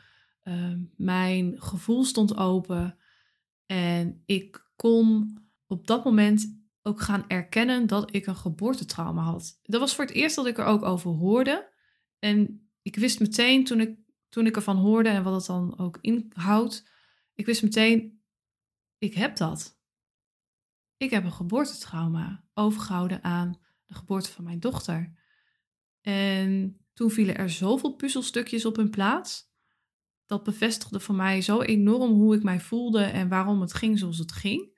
mijn gevoel stond open en ik kon op dat moment ook gaan erkennen dat ik een geboortetrauma had. Dat was voor het eerst dat ik er ook over hoorde. En ik wist meteen toen ik, toen ik ervan hoorde en wat het dan ook inhoudt, ik wist meteen, ik heb dat. Ik heb een geboortetrauma overgehouden aan de geboorte van mijn dochter. En toen vielen er zoveel puzzelstukjes op hun plaats. Dat bevestigde voor mij zo enorm hoe ik mij voelde en waarom het ging zoals het ging.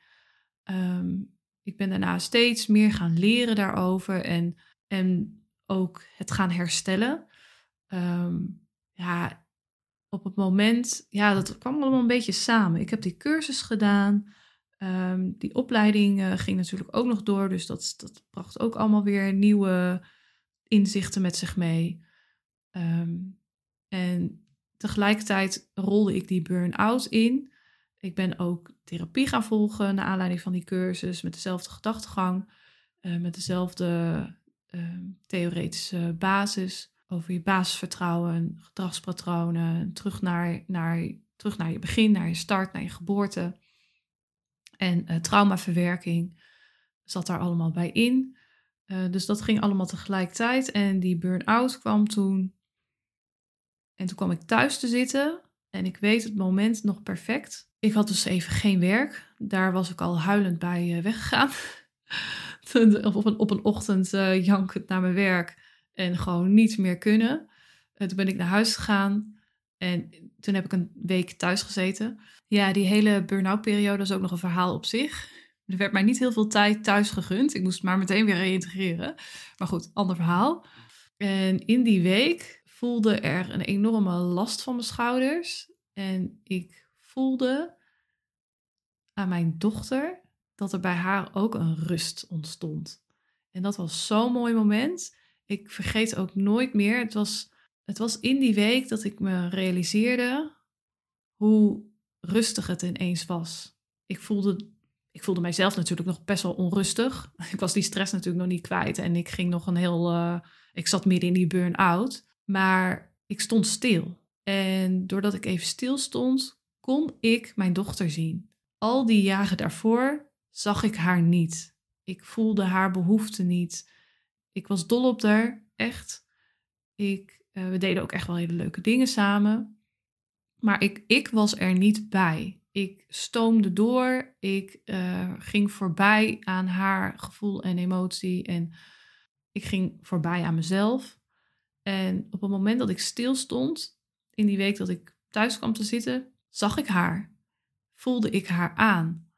Um, ik ben daarna steeds meer gaan leren daarover en, en ook het gaan herstellen. Um, ja, op het moment, ja, dat kwam allemaal een beetje samen. Ik heb die cursus gedaan. Ehm, die opleiding uh, ging natuurlijk ook nog door, dus dat, dat bracht ook allemaal weer nieuwe inzichten met zich mee. Ehm, en tegelijkertijd rolde ik die burn-out in. Ik ben ook therapie gaan volgen naar aanleiding van die cursus met dezelfde gedachtegang, uh, met dezelfde uh, theoretische basis over je basisvertrouwen, gedragspatronen, terug naar, naar, terug naar je begin, naar je start, naar je geboorte. En uh, traumaverwerking zat daar allemaal bij in. Uh, dus dat ging allemaal tegelijkertijd. En die burn-out kwam toen. En toen kwam ik thuis te zitten. En ik weet het moment nog perfect. Ik had dus even geen werk. Daar was ik al huilend bij uh, weggegaan. <laughs> op, een, op een ochtend uh, jankend naar mijn werk. En gewoon niet meer kunnen. toen ben ik naar huis gegaan. En toen heb ik een week thuis gezeten. Ja, die hele burn-out periode is ook nog een verhaal op zich. Er werd mij niet heel veel tijd thuis gegund. Ik moest maar meteen weer reïntegreren. Maar goed, ander verhaal. En in die week voelde er een enorme last van mijn schouders. En ik voelde aan mijn dochter dat er bij haar ook een rust ontstond. En dat was zo'n mooi moment. Ik vergeet ook nooit meer. Het was, het was in die week dat ik me realiseerde hoe rustig het ineens was. Ik voelde, ik voelde mijzelf natuurlijk nog best wel onrustig. <laughs> Ik was die stress natuurlijk nog niet kwijt en ik ging nog een heel. Uh, ik zat midden in die burn-out. Maar ik stond stil. En doordat ik even stil stond, kon ik mijn dochter zien. Al die jaren daarvoor zag ik haar niet. Ik voelde haar behoefte niet. Ik was dol op haar, echt. Ik, uh, we deden ook echt wel hele leuke dingen samen. Maar ik, ik was er niet bij. Ik stoomde door. Ik uh, ging voorbij aan haar gevoel en emotie. En ik ging voorbij aan mezelf. En op het moment dat ik stil stond, in die week dat ik thuis kwam te zitten, zag ik haar. Voelde ik haar aan.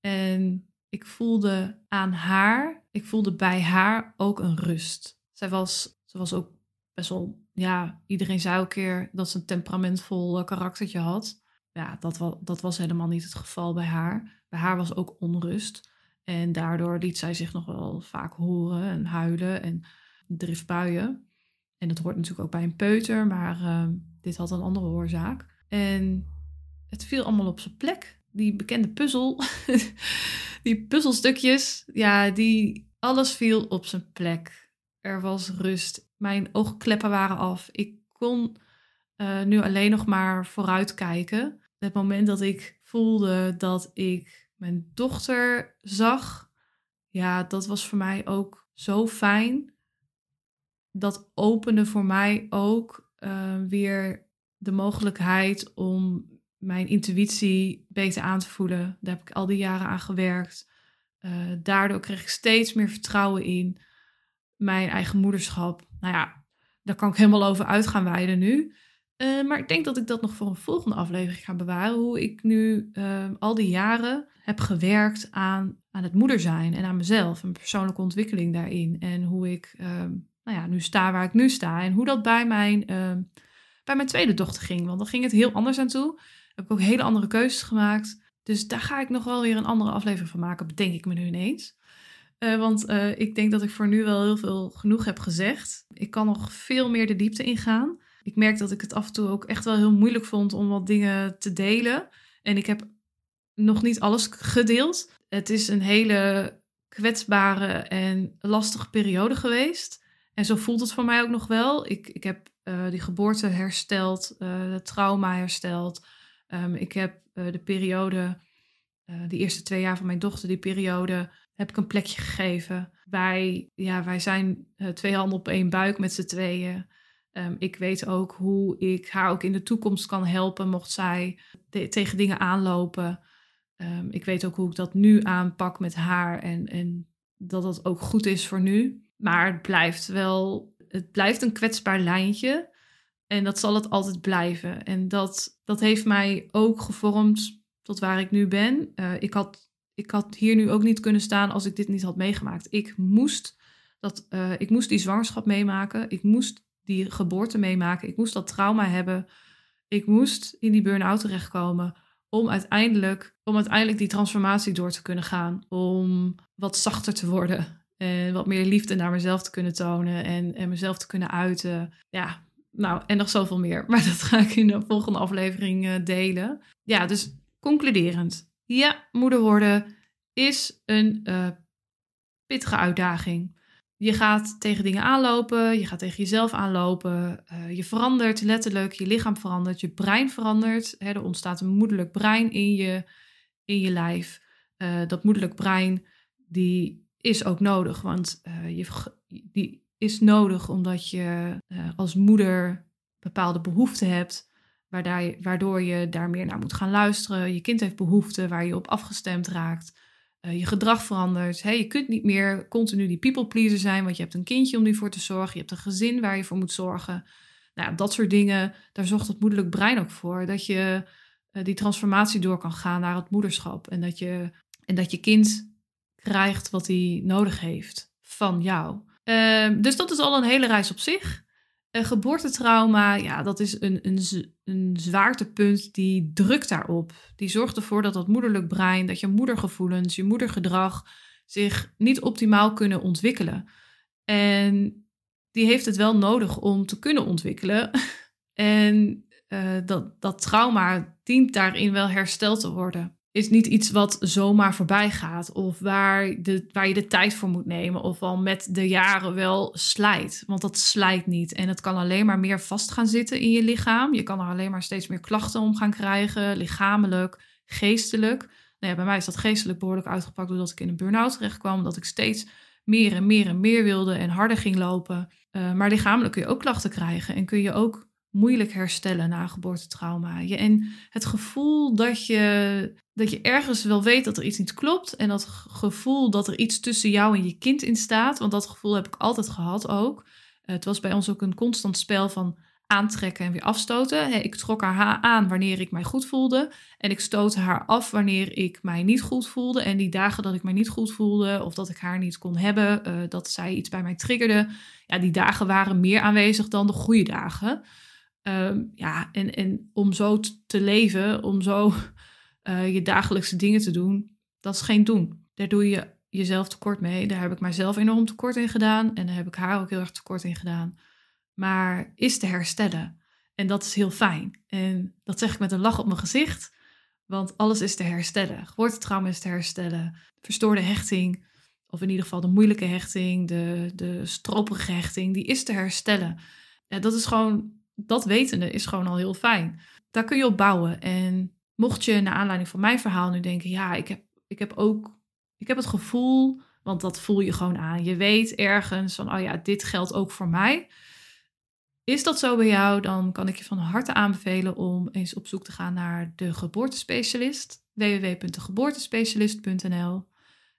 En ik voelde aan haar, ik voelde bij haar ook een rust. Zij was, ze was ook best wel ja, iedereen zei een keer dat ze een temperamentvol karaktertje had. Ja, dat, was, dat was helemaal niet het geval bij haar. Bij haar was ook onrust. En daardoor liet zij zich nog wel vaak horen en huilen en driftbuien. En dat hoort natuurlijk ook bij een peuter, maar uh, dit had een andere oorzaak. En het viel allemaal op zijn plek. Die bekende puzzel, <laughs> die puzzelstukjes, ja, die alles viel op zijn plek. Er was rust mijn oogkleppen waren af. Ik kon uh, nu alleen nog maar vooruitkijken. Het moment dat ik voelde dat ik mijn dochter zag, ja, dat was voor mij ook zo fijn. Dat opende voor mij ook uh, weer de mogelijkheid om mijn intuïtie beter aan te voelen. Daar heb ik al die jaren aan gewerkt. Uh, daardoor kreeg ik steeds meer vertrouwen in mijn eigen moederschap. Nou ja, daar kan ik helemaal over uit gaan wijden nu. Uh, maar ik denk dat ik dat nog voor een volgende aflevering ga bewaren. Hoe ik nu al die jaren heb gewerkt aan, aan het moeder zijn en aan mezelf. En persoonlijke ontwikkeling daarin. En hoe ik uh, nou ja, nu sta waar ik nu sta. En hoe dat bij mijn, ehm, bij mijn tweede dochter ging. Want dan ging het heel anders aan toe. Heb ik ook hele andere keuzes gemaakt. Dus daar ga ik nog wel weer een andere aflevering van maken, bedenk ik me nu ineens. Uh, want uh, ik denk dat ik voor nu wel heel veel genoeg heb gezegd. Ik kan nog veel meer de diepte ingaan. Ik merk dat ik het af en toe ook echt wel heel moeilijk vond om wat dingen te delen. En ik heb nog niet alles gedeeld. Het is een hele kwetsbare en lastige periode geweest. En zo voelt het voor mij ook nog wel. Ik, ik heb uh, die geboorte hersteld, het trauma hersteld. Um, ik heb de periode, de eerste twee jaar van mijn dochter, die periode heb ik een plekje gegeven. Wij, ja, wij zijn uh, twee handen op één buik met z'n tweeën. Um, ik weet ook hoe ik haar ook in de toekomst kan helpen, mocht zij tegen dingen aanlopen. Um, ik weet ook hoe ik dat nu aanpak met haar en, en dat dat ook goed is voor nu. Maar het blijft wel, het blijft een kwetsbaar lijntje. En dat zal het altijd blijven. En dat, dat heeft mij ook gevormd tot waar ik nu ben. Uh, ik had ik had hier nu ook niet kunnen staan als ik dit niet had meegemaakt. Ik moest, dat, uh, ik moest die zwangerschap meemaken. Ik moest die geboorte meemaken. Ik moest dat trauma hebben. Ik moest in die burn-out terechtkomen om uiteindelijk, om uiteindelijk die transformatie door te kunnen gaan. Om wat zachter te worden. En wat meer liefde naar mezelf te kunnen tonen en, en mezelf te kunnen uiten. Ja, nou, en nog zoveel meer. <laughs> Maar dat ga ik in de volgende aflevering eh, delen. Ja, dus concluderend. Ja, moeder worden is een uh, pittige uitdaging. Je gaat tegen dingen aanlopen, je gaat tegen jezelf aanlopen, je verandert letterlijk, je lichaam verandert, je brein verandert. Hè, er ontstaat een moederlijk brein in je, in je lijf. Dat moederlijk brein die is ook nodig, want uh, je, die is nodig omdat je als moeder bepaalde behoeften hebt, waardoor je daar meer naar moet gaan luisteren. Je kind heeft behoeften waar je op afgestemd raakt. Eh, je gedrag verandert. Hè? Je kunt niet meer continu die people pleaser zijn, want je hebt een kindje om die voor te zorgen. Je hebt een gezin waar je voor moet zorgen. Nou, dat soort dingen, daar zorgt het moederlijk brein ook voor. Dat je die transformatie door kan gaan naar het moederschap. En dat je, en dat je kind krijgt wat hij nodig heeft van jou. Uh, dus dat is al een hele reis op zich. Een geboortetrauma, ja, dat is een, een, een zwaartepunt die drukt daarop. Die zorgt ervoor dat dat moederlijk brein, dat je moedergevoelens, je moedergedrag zich niet optimaal kunnen ontwikkelen. En die heeft het wel nodig om te kunnen ontwikkelen. <laughs> En uh, dat, dat trauma dient daarin wel hersteld te worden is niet iets wat zomaar voorbij gaat. Of waar, de, waar je de tijd voor moet nemen. Of al met de jaren wel slijt. Want dat slijt niet. En het kan alleen maar meer vast gaan zitten in je lichaam. Je kan er alleen maar steeds meer klachten om gaan krijgen. Lichamelijk, geestelijk. Nou ja, bij mij is dat geestelijk behoorlijk uitgepakt doordat ik in een burn-out terecht kwam. Dat ik steeds meer en meer en meer wilde en harder ging lopen. Uh, maar lichamelijk kun je ook klachten krijgen. En kun je ook moeilijk herstellen na geboortetrauma. Je, en het gevoel dat je, dat je ergens wel weet dat er iets niet klopt. En dat gevoel dat er iets tussen jou en je kind in staat. Want dat gevoel heb ik altijd gehad ook. Het was bij ons ook een constant spel van aantrekken en weer afstoten. Ik trok haar aan wanneer ik mij goed voelde. En ik stootte haar af wanneer ik mij niet goed voelde. En die dagen dat ik mij niet goed voelde of dat ik haar niet kon hebben, uh, dat zij iets bij mij triggerde. Ja, die dagen waren meer aanwezig dan de goede dagen. Um, ja, en, en om zo te leven, om zo uh, <laughs> je dagelijkse dingen te doen, dat is geen doen. Daar doe je jezelf tekort mee. Daar heb ik mijzelf enorm tekort in gedaan en daar heb ik haar ook heel erg tekort in gedaan. Maar is te herstellen. En dat is heel fijn. En dat zeg ik met een lach op mijn gezicht, want alles is te herstellen. Geboortetrauma is te herstellen. Verstoorde hechting, of in ieder geval de moeilijke hechting, de, de stroperige hechting, die is te herstellen. Ja, dat is gewoon dat wetende is gewoon al heel fijn. Daar kun je op bouwen. En mocht je naar aanleiding van mijn verhaal nu denken, ja, ik heb, ik heb ook, ik heb het gevoel, want dat voel je gewoon aan. Je weet ergens van, oh ja, dit geldt ook voor mij. Is dat zo bij jou, dan kan ik je van harte aanbevelen om eens op zoek te gaan naar de geboortespecialist. www.geboortespecialist.nl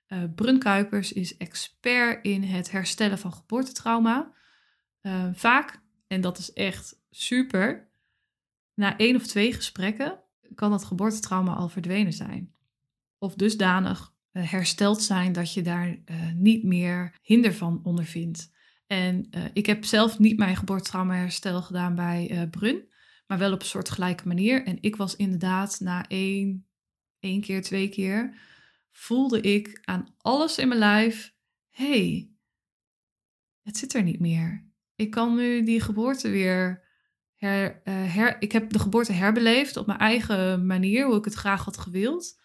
uh, Brun is expert in het herstellen van geboortetrauma. Uh, vaak, en dat is echt super. Na één of twee gesprekken kan dat geboortetrauma al verdwenen zijn. Of dusdanig uh, hersteld zijn dat je daar uh, niet meer hinder van ondervindt. En uh, ik heb zelf niet mijn geboortetrauma herstel gedaan bij Brun, maar wel op een soort gelijke manier. En ik was inderdaad na één, één keer, twee keer, voelde ik aan alles in mijn lijf, hey, het zit er niet meer. Ik kan nu die geboorte weer her, uh, her, ik heb de geboorte herbeleefd op mijn eigen manier, hoe ik het graag had gewild.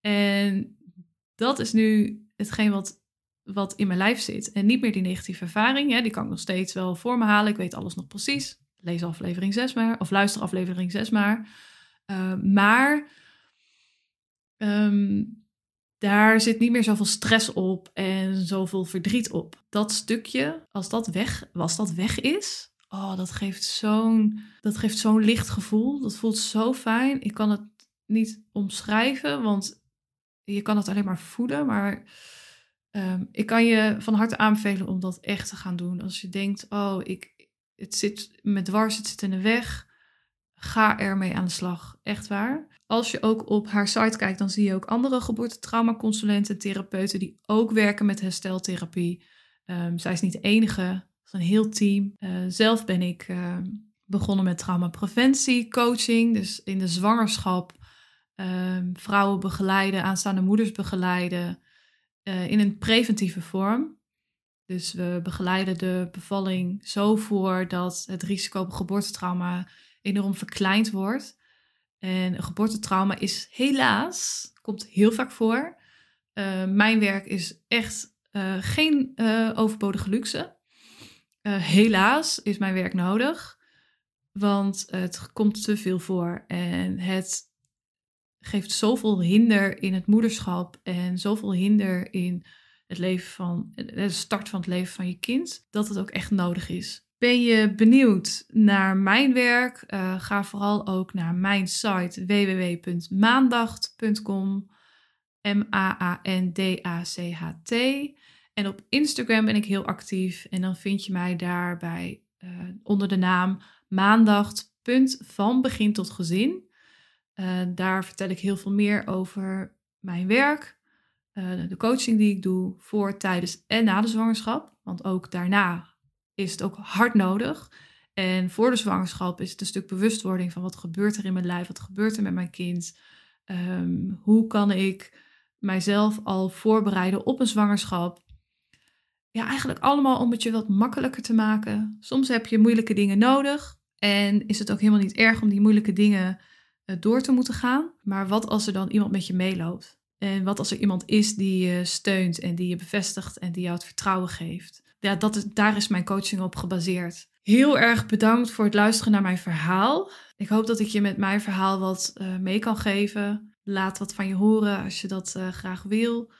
En dat is nu hetgeen wat, wat in mijn lijf zit. En niet meer die negatieve ervaring. Hè, die kan ik nog steeds wel voor me halen. Ik weet alles nog precies. Lees aflevering 6 maar. Of luister aflevering 6 maar. Uh, maar um, daar zit niet meer zoveel stress op en zoveel verdriet op. Dat stukje, als dat weg, als dat weg is, Oh, dat geeft zo'n zo'n licht gevoel. Dat voelt zo fijn. Ik kan het niet omschrijven, want je kan het alleen maar voelen. Maar um, ik kan je van harte aanbevelen om dat echt te gaan doen. Als je denkt, oh, ik, het zit met dwars, het zit in de weg. Ga ermee aan de slag. Echt waar. Als je ook op haar site kijkt, dan zie je ook andere geboortetraumaconsulenten, therapeuten die ook werken met hersteltherapie. Um, zij is niet de enige een heel team. Uh, zelf ben ik uh, begonnen met traumapreventie, coaching. Dus in de zwangerschap ehm, vrouwen begeleiden, aanstaande moeders begeleiden eh, in een preventieve vorm. Dus we begeleiden de bevalling zo voor dat het risico op geboortetrauma enorm verkleind wordt. En een geboortetrauma is helaas, komt heel vaak voor. Mijn werk is echt geen overbodige luxe. Helaas is mijn werk nodig, want het komt te veel voor en het geeft zoveel hinder in het moederschap en zoveel hinder in het leven van de start van het leven van je kind, dat het ook echt nodig is. Ben je benieuwd naar mijn werk? Uh, ga vooral ook naar mijn site www.maandacht.com. M-A-A-N-D-A-C-H-T. En op Instagram ben ik heel actief. En dan vind je mij daarbij uh, onder de naam maandacht. Van begin tot gezin. Uh, daar vertel ik heel veel meer over mijn werk. de coaching die ik doe voor, tijdens en na de zwangerschap. Want ook daarna is het ook hard nodig. En voor de zwangerschap is het een stuk bewustwording van wat gebeurt er in mijn lijf, wat gebeurt er met mijn kind. Um, hoe kan ik mijzelf al voorbereiden op een zwangerschap? Ja, eigenlijk allemaal om het je wat makkelijker te maken. Soms heb je moeilijke dingen nodig en is het ook helemaal niet erg om die moeilijke dingen uh, door te moeten gaan. Maar wat als er dan iemand met je meeloopt? En wat als er iemand is die je steunt en die je bevestigt en die jou het vertrouwen geeft? ja, dat is, daar is mijn coaching op gebaseerd. Heel erg bedankt voor het luisteren naar mijn verhaal. Ik hoop dat ik je met mijn verhaal wat uh, mee kan geven. Laat wat van je horen als je dat uh, graag wil.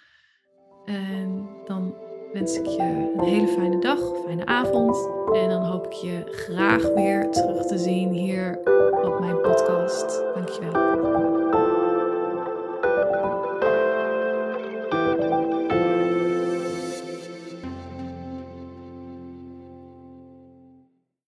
En dan wens ik je een hele fijne dag, fijne avond. En dan hoop ik je graag weer terug te zien hier op mijn podcast. Dankjewel.